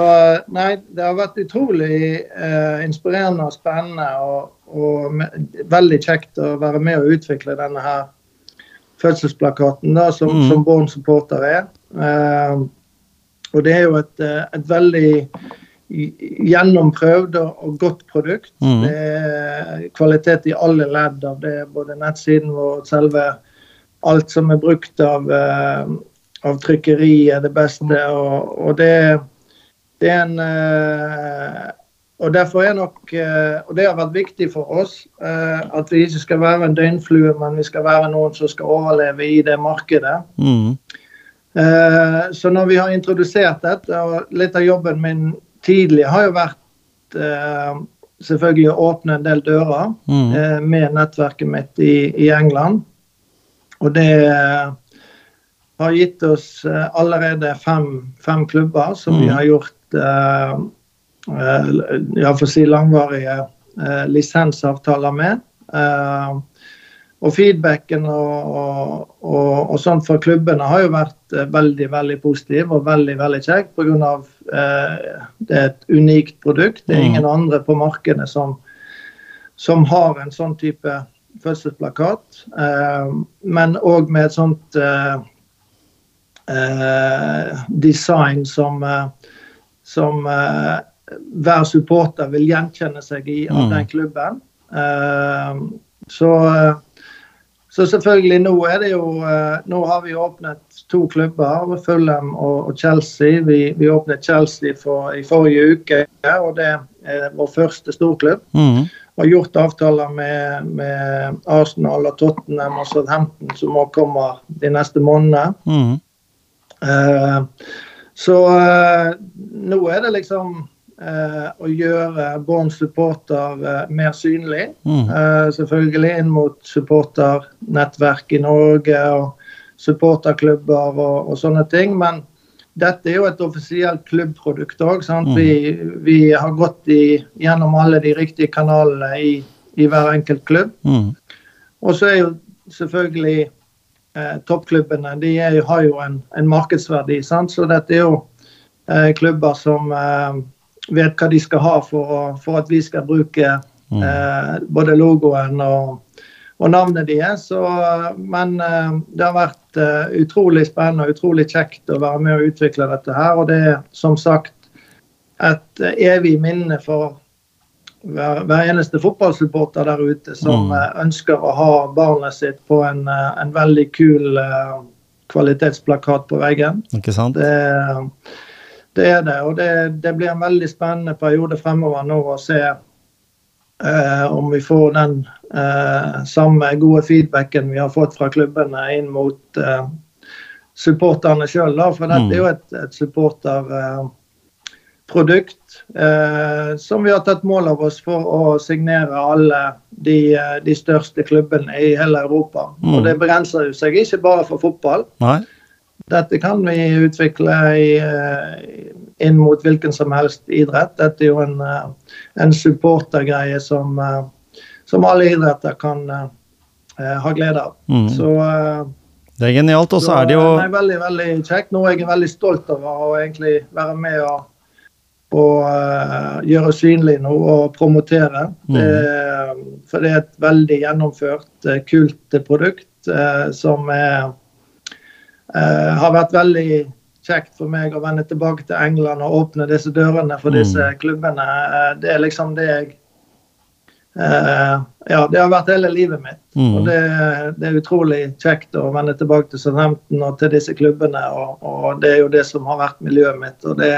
nei, det har vært utrolig uh, inspirerende og spennende. Og, og veldig kjekt å være med og utvikle denne her fødselsplakaten da, som, mm. som Born supporter er. Uh, og det er jo et, eh, et veldig gjennomprøvd og, godt produkt. Mm. Det er kvalitet i alle ledd av det, både nettsiden vår, selve alt som er brukt av, eh, av trykkeri er det beste. og, og det det er en eh, og derfor er nok, eh, og det har vært viktig for oss, at vi ikke skal være en døgnflue, men vi skal være noen som skal overleve i det markedet. Mm. Så når vi har introdusert dette, og litt av jobben min tidlig har jo vært selvfølgelig å åpne en del dører mm. med nettverket mitt i, i, England. Og det har gitt oss allerede fem, fem klubber som mm. vi har gjort Eh, eh, ja, for å si langvarige eh, lisensavtaler med. Og feedbacken og, og, og, og sånt fra klubbene har jo vært veldig veldig positiv og veldig veldig kjekt pga. Eh, det er et unikt produkt. Det er mm. ingen andre på markedet som, som har en sånn type fødselsplakat. Eh, men òg med et sånt eh, design som som uh, hver supporter vil gjenkjenne seg i av mm. den klubben. Så, så, selvfølgelig, nå er det jo uh, Nå har vi åpnet to klubber, Fulham og, Chelsea. Vi, vi, åpnet Chelsea for, i forrige uke, og det er vår første storklubb. Mm. Og gjort avtaler med, med, Arsenal og Tottenham og Southampton, som også kommer de neste månedene. Mm. Uh, så uh, nå er det liksom å gjøre Born supporter uh, mer synlig. Mm. selvfølgelig inn mot supporternettverk i Norge og supporterklubber og, og, sånne ting. Men dette er jo et offisielt klubbprodukt òg. Mm. Vi, vi, har gått i, gjennom alle de riktige kanalene i, i hver enkelt klubb. Mm. Og så er jo selvfølgelig eh, toppklubbene de er, har jo en, en markedsverdi. Sant? Så dette er jo eh, klubber som eh, vet hva de skal ha for, for at vi skal bruke mm. Eh, både logoen og, og navnet deres. Så, men eh, det har vært eh, utrolig spennende og utrolig kjekt å være med og utvikle dette her. Og det er som sagt et evig minne for hver, hver, eneste fotballsupporter der ute som mm. Eh, ønsker å ha barnet sitt på en, eh, en veldig kul kvalitetsplakat på veggen. Ikke sant? Det, det er det. Og det, det, blir en veldig spennende periode fremover nå å se eh, om vi får den eh, samme gode feedbacken vi har fått fra klubbene inn mot supporterne sjøl. For dette mm. er jo et, et supporterprodukt eh, som vi har tatt mål av oss for å signere alle de, eh, de største klubbene i hele Europa. Mm. Og det begrenser jo seg ikke bare for fotball. Nei. Dette kan vi utvikle i, eh, inn mot hvilken som helst idrett. Dette er jo en, eh, en supportergreie som, som alle idretter kan, ha glede av. Mm. Så det er genialt. Og så er det jo Nei, Veldig veldig kjekt. Noe jeg er veldig stolt over å egentlig være med og, og uh, gjøre synlig nå og promotere. Mm. Det, for det er et veldig gjennomført, kult produkt uh, som er, har vært veldig kjekt for meg å vende tilbake til England og åpne disse dørene for mm. disse klubbene. Det er liksom det jeg eh, ja, det har vært hele livet mitt. Mm. Og det, det, er utrolig kjekt å vende tilbake til Southampton og til disse klubbene. Og, og, det er jo det som har vært miljøet mitt, og det,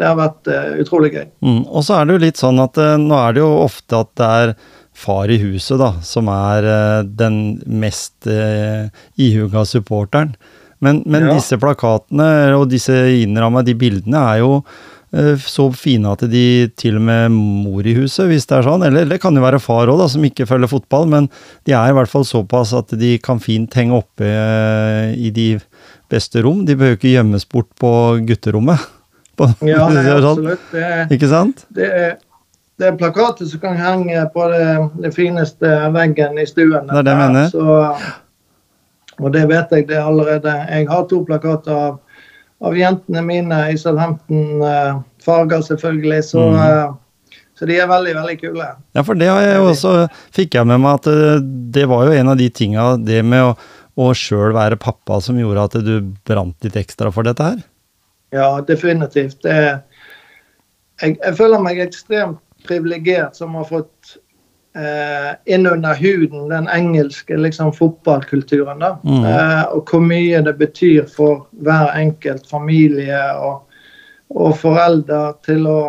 det har vært uh, utrolig gøy. Mm. Og så er det jo litt sånn at uh, nå er det jo ofte at det er far i huset da, som er den mest ihuga supporteren. Men, men ja. disse plakatene og disse innramma, de bildene, er jo Eh, så fine at de til og med mor i huset, hvis det er sånn. Eller det kan jo være far òg, som ikke følger fotball, men de er i hvert fall såpass at de kan fint henge oppe eh, i de beste rom. De behøver ikke gjemmes bort på gutterommet. På, ja, nei, absolutt. Det ikke sant? Det er, det er plakater som kan henge på det, det fineste veggen i stuen. Det er det jeg mener. Så, og det vet jeg det allerede. Jeg har to plakater av av jentene mine i Southampton. Uh, farger, selvfølgelig. Så, uh, så, de er veldig, veldig kule. Ja, for det har jeg også, fikk jeg med meg at eh, det var jo en av de tinga, det med å, å sjøl være pappa, som gjorde at du brant litt ekstra for dette her? Ja, definitivt. Det, jeg, jeg føler meg ekstremt privilegert som har fått eh, innunder huden den engelske liksom, fotballkulturen. da, mm. eh, Og hvor mye det betyr for hver enkelt familie og, og foreldre til å,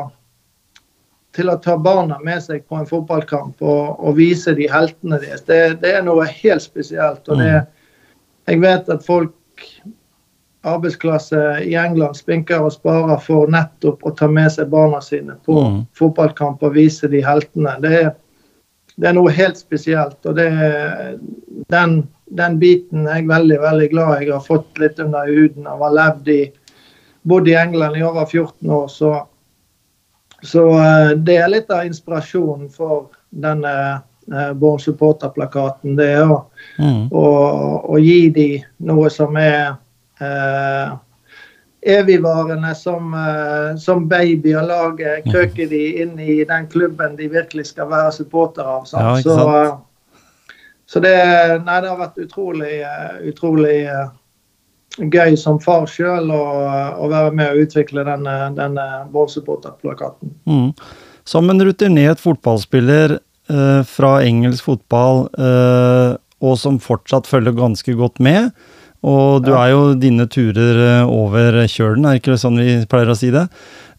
til å ta barna med seg på en fotballkamp og, og vise de heltene deres. Det, det, er noe helt spesielt. og det, mm. Jeg vet at folk arbeidsklasse i England spinker og sparer for nettopp å ta med seg barna sine på mm. fotballkamp og vise de heltene. Det er, det er noe helt spesielt. og det, den, den, biten er jeg veldig veldig glad jeg har fått litt under huden av å ha levd i bodd i England i over 14 år. Så, så eh, det er litt av inspirasjonen for denne eh, Born Supporter-plakaten. Det er å, mm. å, å, gi dem noe som er eh, evigvarende som, uh, som baby og mhm. krøker de inn i den klubben de virkelig skal være supporter av. Ja, så, uh, så det, nei, det, har vært utrolig, uh, utrolig gøy som far sjøl å, å, være med og utvikle denne, denne Vårsupporterplakaten. Mm. Som en rutinert fotballspiller fra engelsk fotball, og som fortsatt følger ganske godt med, og du ja. er jo dine turer eh, over kjølen, er ikke det sånn vi pleier å si det?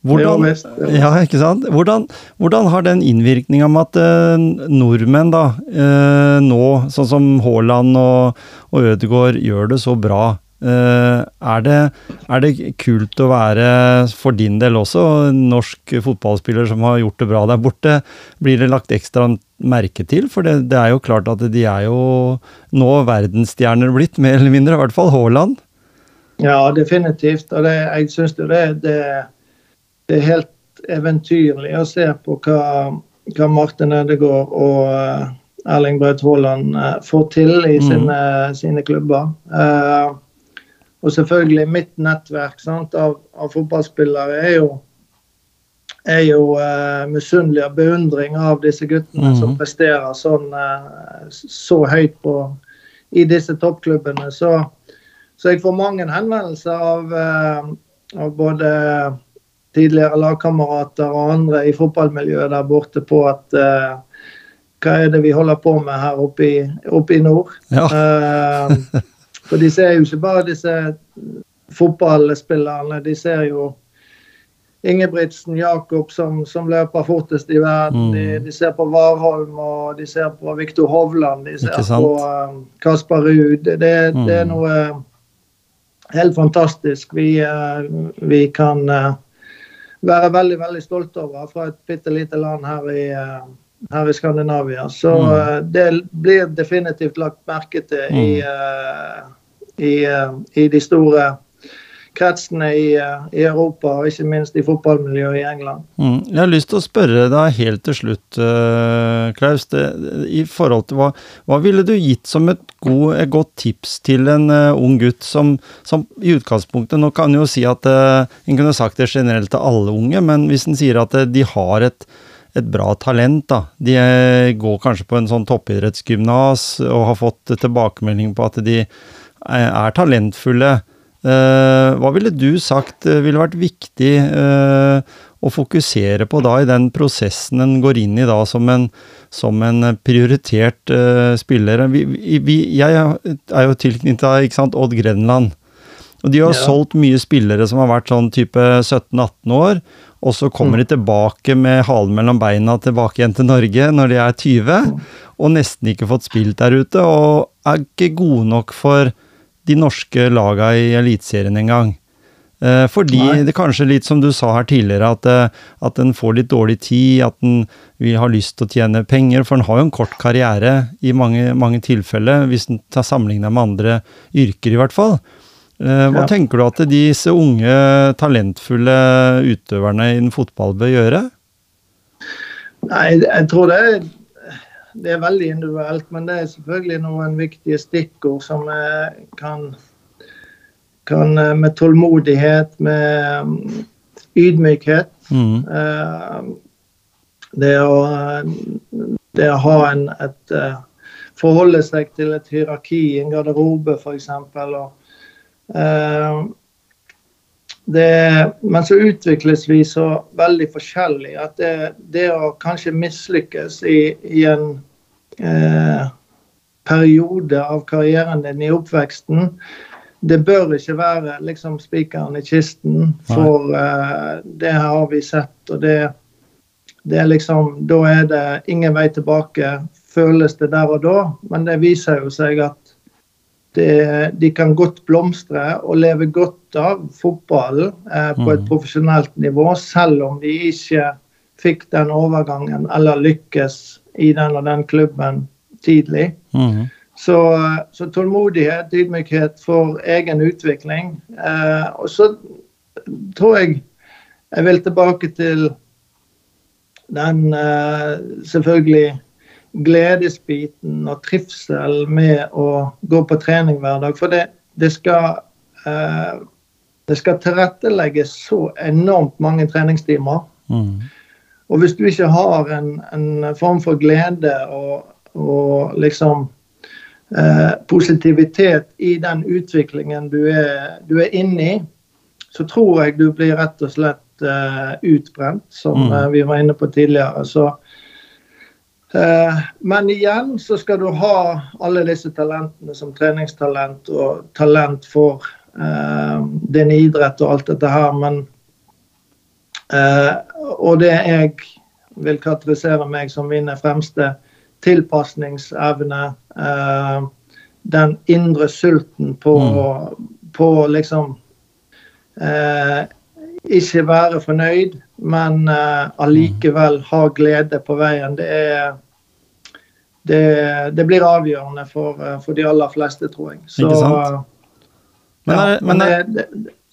Hvordan, det mest, det ja, ikke sant? Hvordan, hvordan har den innvirkninga med at eh, nordmenn da, eh, nå, sånn som Haaland og, og Ødegaard, gjør det så bra? Uh, er, det, er, det, kult å være, for din del også, norsk fotballspiller som har gjort det bra der borte? Blir det lagt ekstra merke til? For det, det, er jo klart at de er jo nå verdensstjerner blitt, mer eller mindre. I hvert fall Haaland. Ja, definitivt. Og det, jeg syns det, det, det, er helt eventyrlig å se på hva, hva Martin Ødegaard og uh, Erling Braut Haaland uh, får til i mm. sine, sine, klubber. Uh, og selvfølgelig mitt nettverk sant, av, av fotballspillere er jo er jo uh, misunnelig av beundring av disse guttene mm. som mhm. presterer sånn uh, så høyt på, i disse toppklubbene. Så, så jeg får mange henvendelser av, uh, av, både tidligere lagkamerater og andre i fotballmiljøet der borte på at uh, hva er det vi holder på med her oppe i, oppe i nord? Ja. For de ser jo ikke bare disse fotballspillerne, de ser jo Ingebrigtsen, Jakob som, som, løper fortest i verden. Mm. De, de, ser på Warholm og de ser på Viktor Hovland. De ser på uh, Kasper Ruud. Det, det, mm. det, er noe helt fantastisk vi, uh, vi kan uh, være veldig veldig stolte over fra et bitte lite land her i, her i Skandinavia. Så mm. det blir definitivt lagt merke til i, mm. I, i de store kretsene i, i, Europa, og ikke minst i fotballmiljøet i England. Mm. Jeg har lyst til å spørre deg helt til slutt, uh, Klaus. Det, I forhold til hva, hva, ville du gitt som et, god, et godt tips til en uh, ung gutt som, som, i utgangspunktet Nå kan jo si at uh, En kunne sagt det generelt til alle unge, men hvis en sier at de har et et bra talent. da. De går kanskje på en sånn toppidrettsgymnas og har fått tilbakemelding på at de er talentfulle. Eh, hva ville du sagt eh, ville vært viktig eh, å fokusere på da i den prosessen en går inn i da som en, som en prioritert spiller? Vi, vi, jeg er jo tilknyttet Odd Grenland. Og de har ja. solgt mye spillere som har vært sånn type 17-18 år, og så kommer mm. de tilbake med halen mellom beina tilbake igjen til Norge når de er 20, og nesten ikke fått spilt der ute, og er ikke gode nok for de norske laga i Eliteserien engang. Eh, fordi Nei. det kanskje litt som du sa her tidligere, at, eh, at en får litt dårlig tid, at en vil ha lyst til å tjene penger. For en har jo en kort karriere i mange, mange tilfeller, hvis en tar sammenligna med andre yrker i hvert fall. Eh, hva ja. tenker du at disse unge, talentfulle utøverne innen fotball bør gjøre? Nei, jeg tror det det er veldig individuelt, men det er selvfølgelig noen viktige stikkord som kan, kan eh, Med tålmodighet, med ydmykhet mm. Eh, det, å, det å ha en, et eh, Forholde seg til et hierarki, en garderobe f.eks. Det, men så utvikles vi så veldig forskjellig at det, det å kanskje mislykkes i, i en eh, periode av karrieren din i oppveksten, det bør ikke være liksom spikeren i kisten, for eh, det har vi sett. og det, det er liksom, Da er det ingen vei tilbake, føles det der og da. Men det viser jo seg at det, de kan godt blomstre og leve godt av fotballen eh, på et mm. profesjonelt nivå, selv om de ikke fikk den overgangen eller lykkes i den og den klubben tidlig. Mm. Så, så, tålmodighet, ydmykhet for egen utvikling. Eh, og så tror jeg jeg vil tilbake til den eh, selvfølgelig gledesbiten og trivsel med å gå på trening hver dag. For det, det skal eh, det skal tilrettelegges så enormt mange treningstimer. Mm. Og hvis du ikke har en, en form for glede og, og liksom eh, positivitet i den utviklingen du er, du er inne i, så tror jeg du blir rett og slett eh, utbrent, som mm. eh, vi var inne på tidligere. Så, eh, men igjen så skal du ha alle disse talentene som treningstalent og talent for eh, din idrett og alt dette her. men Eh, og det jeg vil karakterisere meg som min fremste tilpasningsevne. Eh, den indre sulten på, mm. på liksom eh, Ikke være fornøyd, men uh, allikevel ha glede på veien. Det er det, det blir avgjørende for, for, de aller fleste, tror jeg. Så, Ikke sant? Men, ja, men det, det,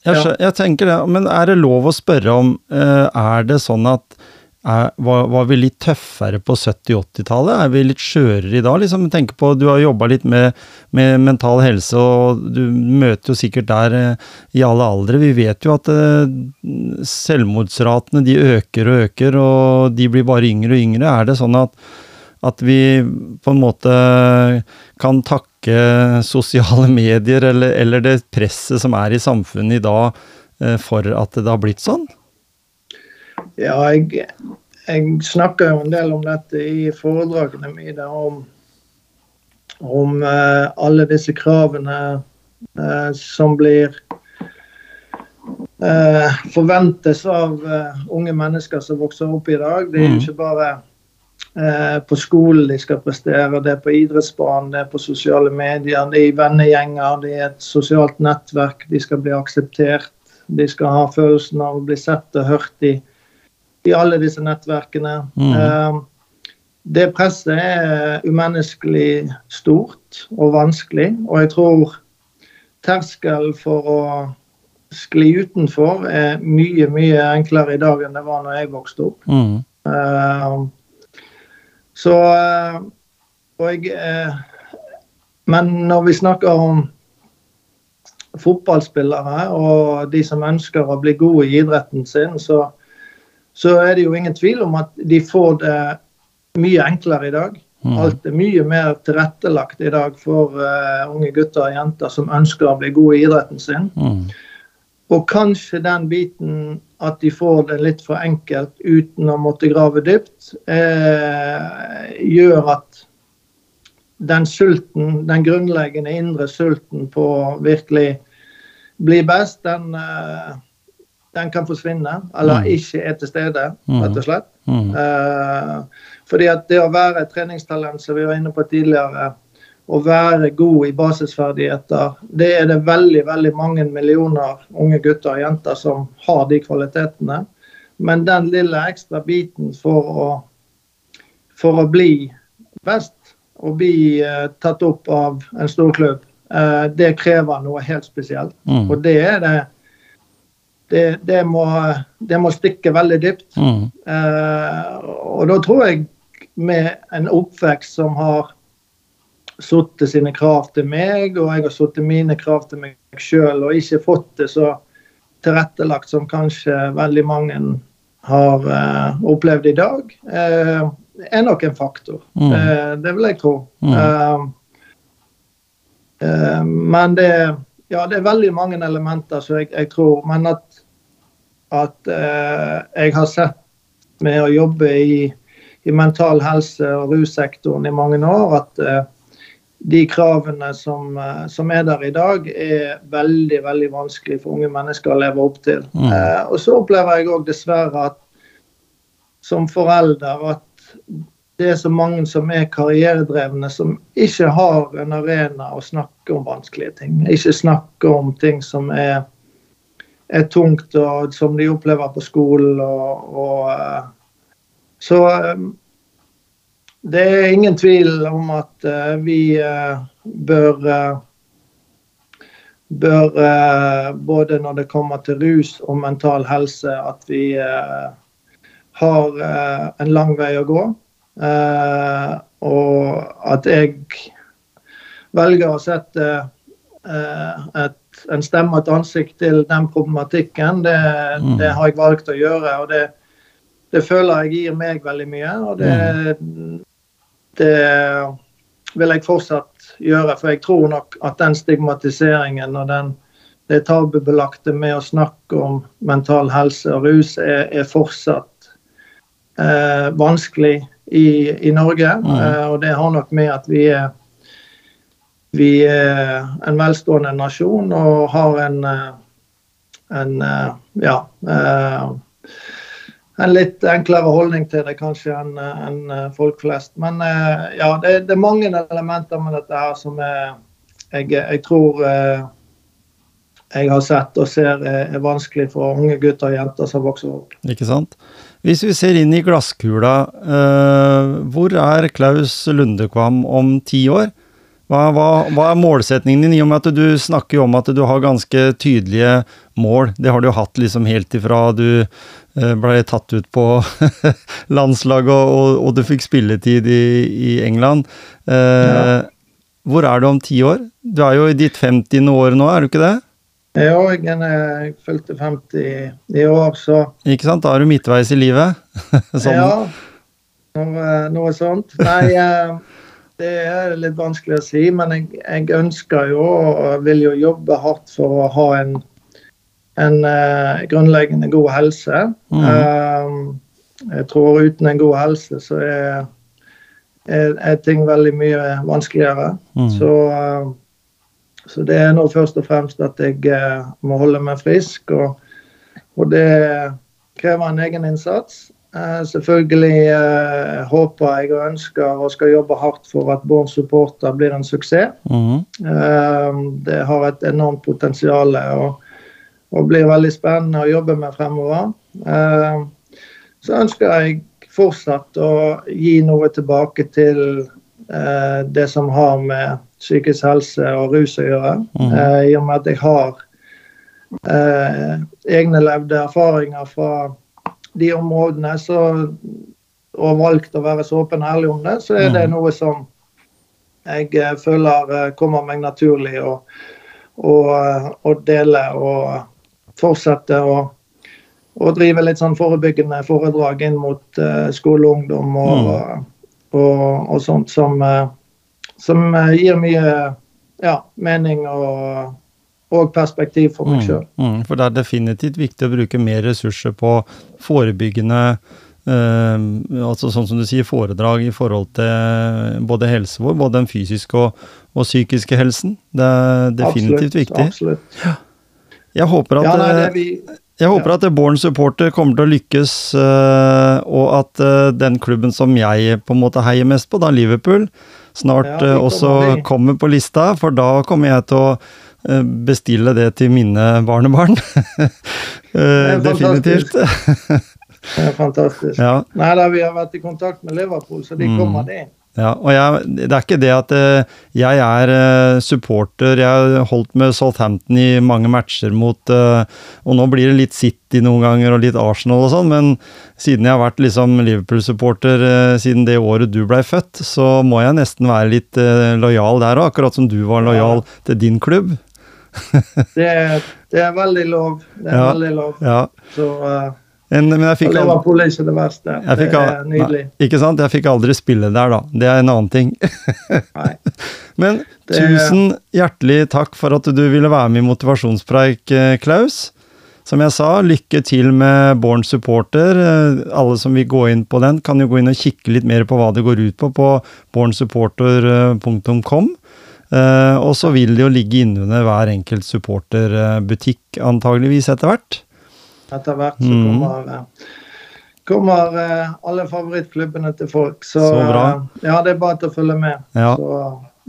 jeg, jeg, tenker det, men er det lov å spørre om uh, Er det sånn at er, var, var, vi litt tøffere på 70-80-tallet? Er vi litt skjørere i dag? Liksom, tenk på, Du har jobba litt med, med, mental helse, og du møter jo sikkert der eh, i alle aldre. Vi vet jo at eh, selvmordsratene de øker og øker, og de blir bare yngre og yngre. Er det sånn at, at vi på en måte kan takke sosiale medier eller, eller, det presset som er i samfunnet i dag, eh, for at det har blitt sånn? Ja, jeg, jeg snakker jo en del om dette i foredragene mine, om, om eh, alle disse kravene eh, som blir eh, forventes av unge mennesker som vokser opp i dag. Det er jo mm. ikke bare Eh, på skolen de skal prestere, det er på idrettsbanen, det er på sosiale medier, det er i vennegjenger, det er et sosialt nettverk. De skal bli akseptert. De skal ha følelsen av å bli sett og hørt i, i alle disse nettverkene. Mm. Eh, det presset er umenneskelig stort og vanskelig, og jeg tror terskelen for å skli utenfor er mye, mye enklere i dag enn det var når jeg vokste opp. Mm. Eh, så eh, Og jeg eh, Men når vi snakker om fotballspillere og de som ønsker å bli gode i idretten sin, så, så er det jo ingen tvil om at de får det mye enklere i dag. Mm. Alt er mye mer tilrettelagt i dag for uh, unge gutter og jenter som ønsker å bli gode i idretten sin. Mm. Og kanskje den biten at de får det litt for enkelt uten å måtte grave dypt, eh, gjør at den sulten, den grunnleggende indre sulten på å virkelig bli best, den, eh, den kan forsvinne. Eller Mm. ikke er til stede, rett og slett. Mm. Eh, fordi at det å være et treningstalent, som vi var inne på tidligere, å være god i basisferdigheter, det er det veldig veldig mange millioner unge gutter og jenter som har de kvalitetene. Men den lille ekstra biten for å, for å bli best og bli eh, tatt opp av en storklubb, eh, det krever noe helt spesielt. Mm. Og det er det det, det, må, det må stikke veldig dypt. Mm. Eh, og da tror jeg med en oppvekst som har satt sine krav til meg, og jeg har satt mine krav til meg sjøl, og ikke fått det så tilrettelagt som kanskje veldig mange har eh, opplevd i dag, eh, er nok en faktor. Mm. Eh, det vil jeg tro. Mm. Men det, ja, det er veldig mange elementer som jeg, jeg tror Men at, at eh, jeg har sett med å jobbe i, i mental helse og russektoren i mange år, at de kravene som, eh, som er der i dag, er veldig veldig vanskelig for unge mennesker å leve opp til. Mm. Eh, og så opplever jeg òg dessverre at som forelder at det er så mange som er karrieredrevne, som ikke har en arena å snakke om vanskelige ting. Ikke snakke om ting som er, er tungt, og som de opplever på skolen. Og, og, eh, så eh, det er ingen tvil om at eh, vi eh, bør eh, bør både når det kommer til rus og mental helse, at vi har en lang vei å gå. Og at jeg velger å sette et, en stemme og et ansikt til den problematikken, det, Mm. det har jeg valgt å gjøre. og det, det føler jeg gir meg veldig mye. Og det, det vil jeg fortsatt gjøre. For jeg tror nok at den stigmatiseringen og den, det tabubelagte med å snakke om mental helse og rus er, er fortsatt eh, vanskelig i, i Norge. Mm. Eh, og det har nok med at vi er vi er en velstående nasjon og har en, eh, en eh, ja eh, en litt enklere holdning til det kanskje enn enn, eh, folk flest. Men eh, ja, det, det er mange elementer med dette her som er, jeg, jeg tror eh, jeg har sett og ser er, vanskelig for unge gutter og jenter som vokser opp. Ikke sant? Hvis vi ser inn i glasskula, eh, hvor er Klaus Lundekvam om ti år? Hva, hva, hva er målsetningen din, i og med at du snakker om at du har ganske tydelige mål? Det har du jo hatt liksom helt ifra du eh, ble tatt ut på landslaget og, og, og du fikk spilletid i, i England. Eh, Ja. Hvor er du om ti år? Du er jo i ditt 50. år nå, er du ikke det? Ja, jeg, er- jeg fylte 50 i år, så Ikke sant? Da er du midtveis i livet. sånn. Ja, noe, noe sånt. Nei, eh, det er litt vanskelig å si, men jeg, jeg ønsker jo og vil jo jobbe hardt for å ha en, en uh, grunnleggende god helse. Mm. Uh, jeg tror uten en god helse så er, er, er ting veldig mye vanskeligere. Mm. Så, uh, så det er nå først og fremst at jeg må holde meg frisk, og, og det krever en egen innsats. Eh, selvfølgelig eh, håper jeg og ønsker og skal jobbe hardt for at Born Supporter blir en suksess. Mm det har et enormt potensial og, og blir veldig spennende å jobbe med fremover. Så ønsker jeg fortsatt å gi noe tilbake til det som har med psykisk helse og rus å gjøre. mm I og med at jeg har egne levde erfaringer fra de områdene, så, og valgt å være så åpen og ærlig om det, så er det Mm. noe som jeg eh, føler eh, kommer meg naturlig å, å, eh, å dele og fortsette å, og drive litt sånn forebyggende foredrag inn mot uh, skole og ungdom og, og, og sånt som, uh, som gir mye ja, mening og, og perspektiv for meg sjøl. Mm, mm, for det er definitivt viktig å bruke mer ressurser på forebyggende Uh, altså sånn som du sier, foredrag i forhold til både helse vår, både den fysiske og, og psykiske helsen. Det er definitivt viktig. Absolutt. Jeg håper at, Ja, nei, det eh, vi, jeg håper at Born Supporter kommer til å lykkes, uh, og at uh, den klubben som jeg på en måte heier mest på, da Liverpool, snart Ja, kommer også vi. kommer på lista, for da kommer jeg til å bestille det til mine barnebarn. Eh, Definitivt. det er fantastisk. Ja, Nei da, vi har vært i kontakt med Liverpool, så de Mm. kommer, de. ja, og jeg, det er ikke det at eh, jeg er eh, supporter. Jeg har holdt med Southampton i mange matcher mot eh, Og nå blir det litt City noen ganger og litt Arsenal og sånn, men siden jeg har vært liksom Liverpool-supporter eh, siden det året du blei født, så må jeg nesten være litt eh, lojal der òg, akkurat som du var lojal til din klubb. Det det er veldig lov. Det er Ja. veldig lov. Ja, Så uh, en, men jeg fikk Liverpool er ikke det verste. jeg fikk det er nydelig. Nei, ikke sant? Jeg fikk aldri spille der, da. Det er en annen ting. Men Det- tusen hjertelig takk for at du ville være med i Motivasjonspreik, eh, Klaus. Som jeg sa, lykke til med Born Supporter. Eh, Alle som vil gå inn på den, kan jo gå inn og kikke litt mer på hva det går ut på på bornsupporter.com. Eh, Og så vil det jo ligge innunder hver enkelt supporterbutikk, antageligvis etter hvert. Etter hvert så Mm. kommer, mm. kommer uh, alle favorittklubbene til folk. Så, Så bra. Uh, ja, det er bare til å følge med. Ja. Så,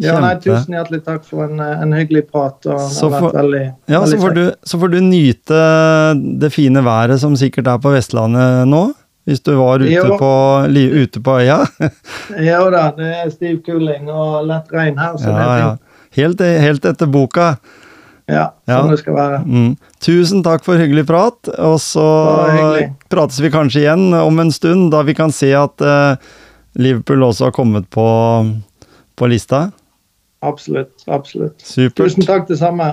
ja, nei, tusen hjertelig takk for en, eh, en hyggelig prat. Så har veldig, vært veldig, Ja, så får, du, så får du nyte det fine været som sikkert er på Vestlandet nå. Hvis du var ute, Jo. på, li, ute på øya. Ja da, det er stiv kuling og lett regn her, så det Ja, er ja. Helt, helt etter boka. Ja, Ja. sånn det skal være. Mm. Tusen takk for hyggelig prat, og så prates vi kanskje igjen om en stund, da vi kan se at uh, Liverpool også har kommet på, på lista. Absolutt. Absolutt. Supert. Tusen takk det samme.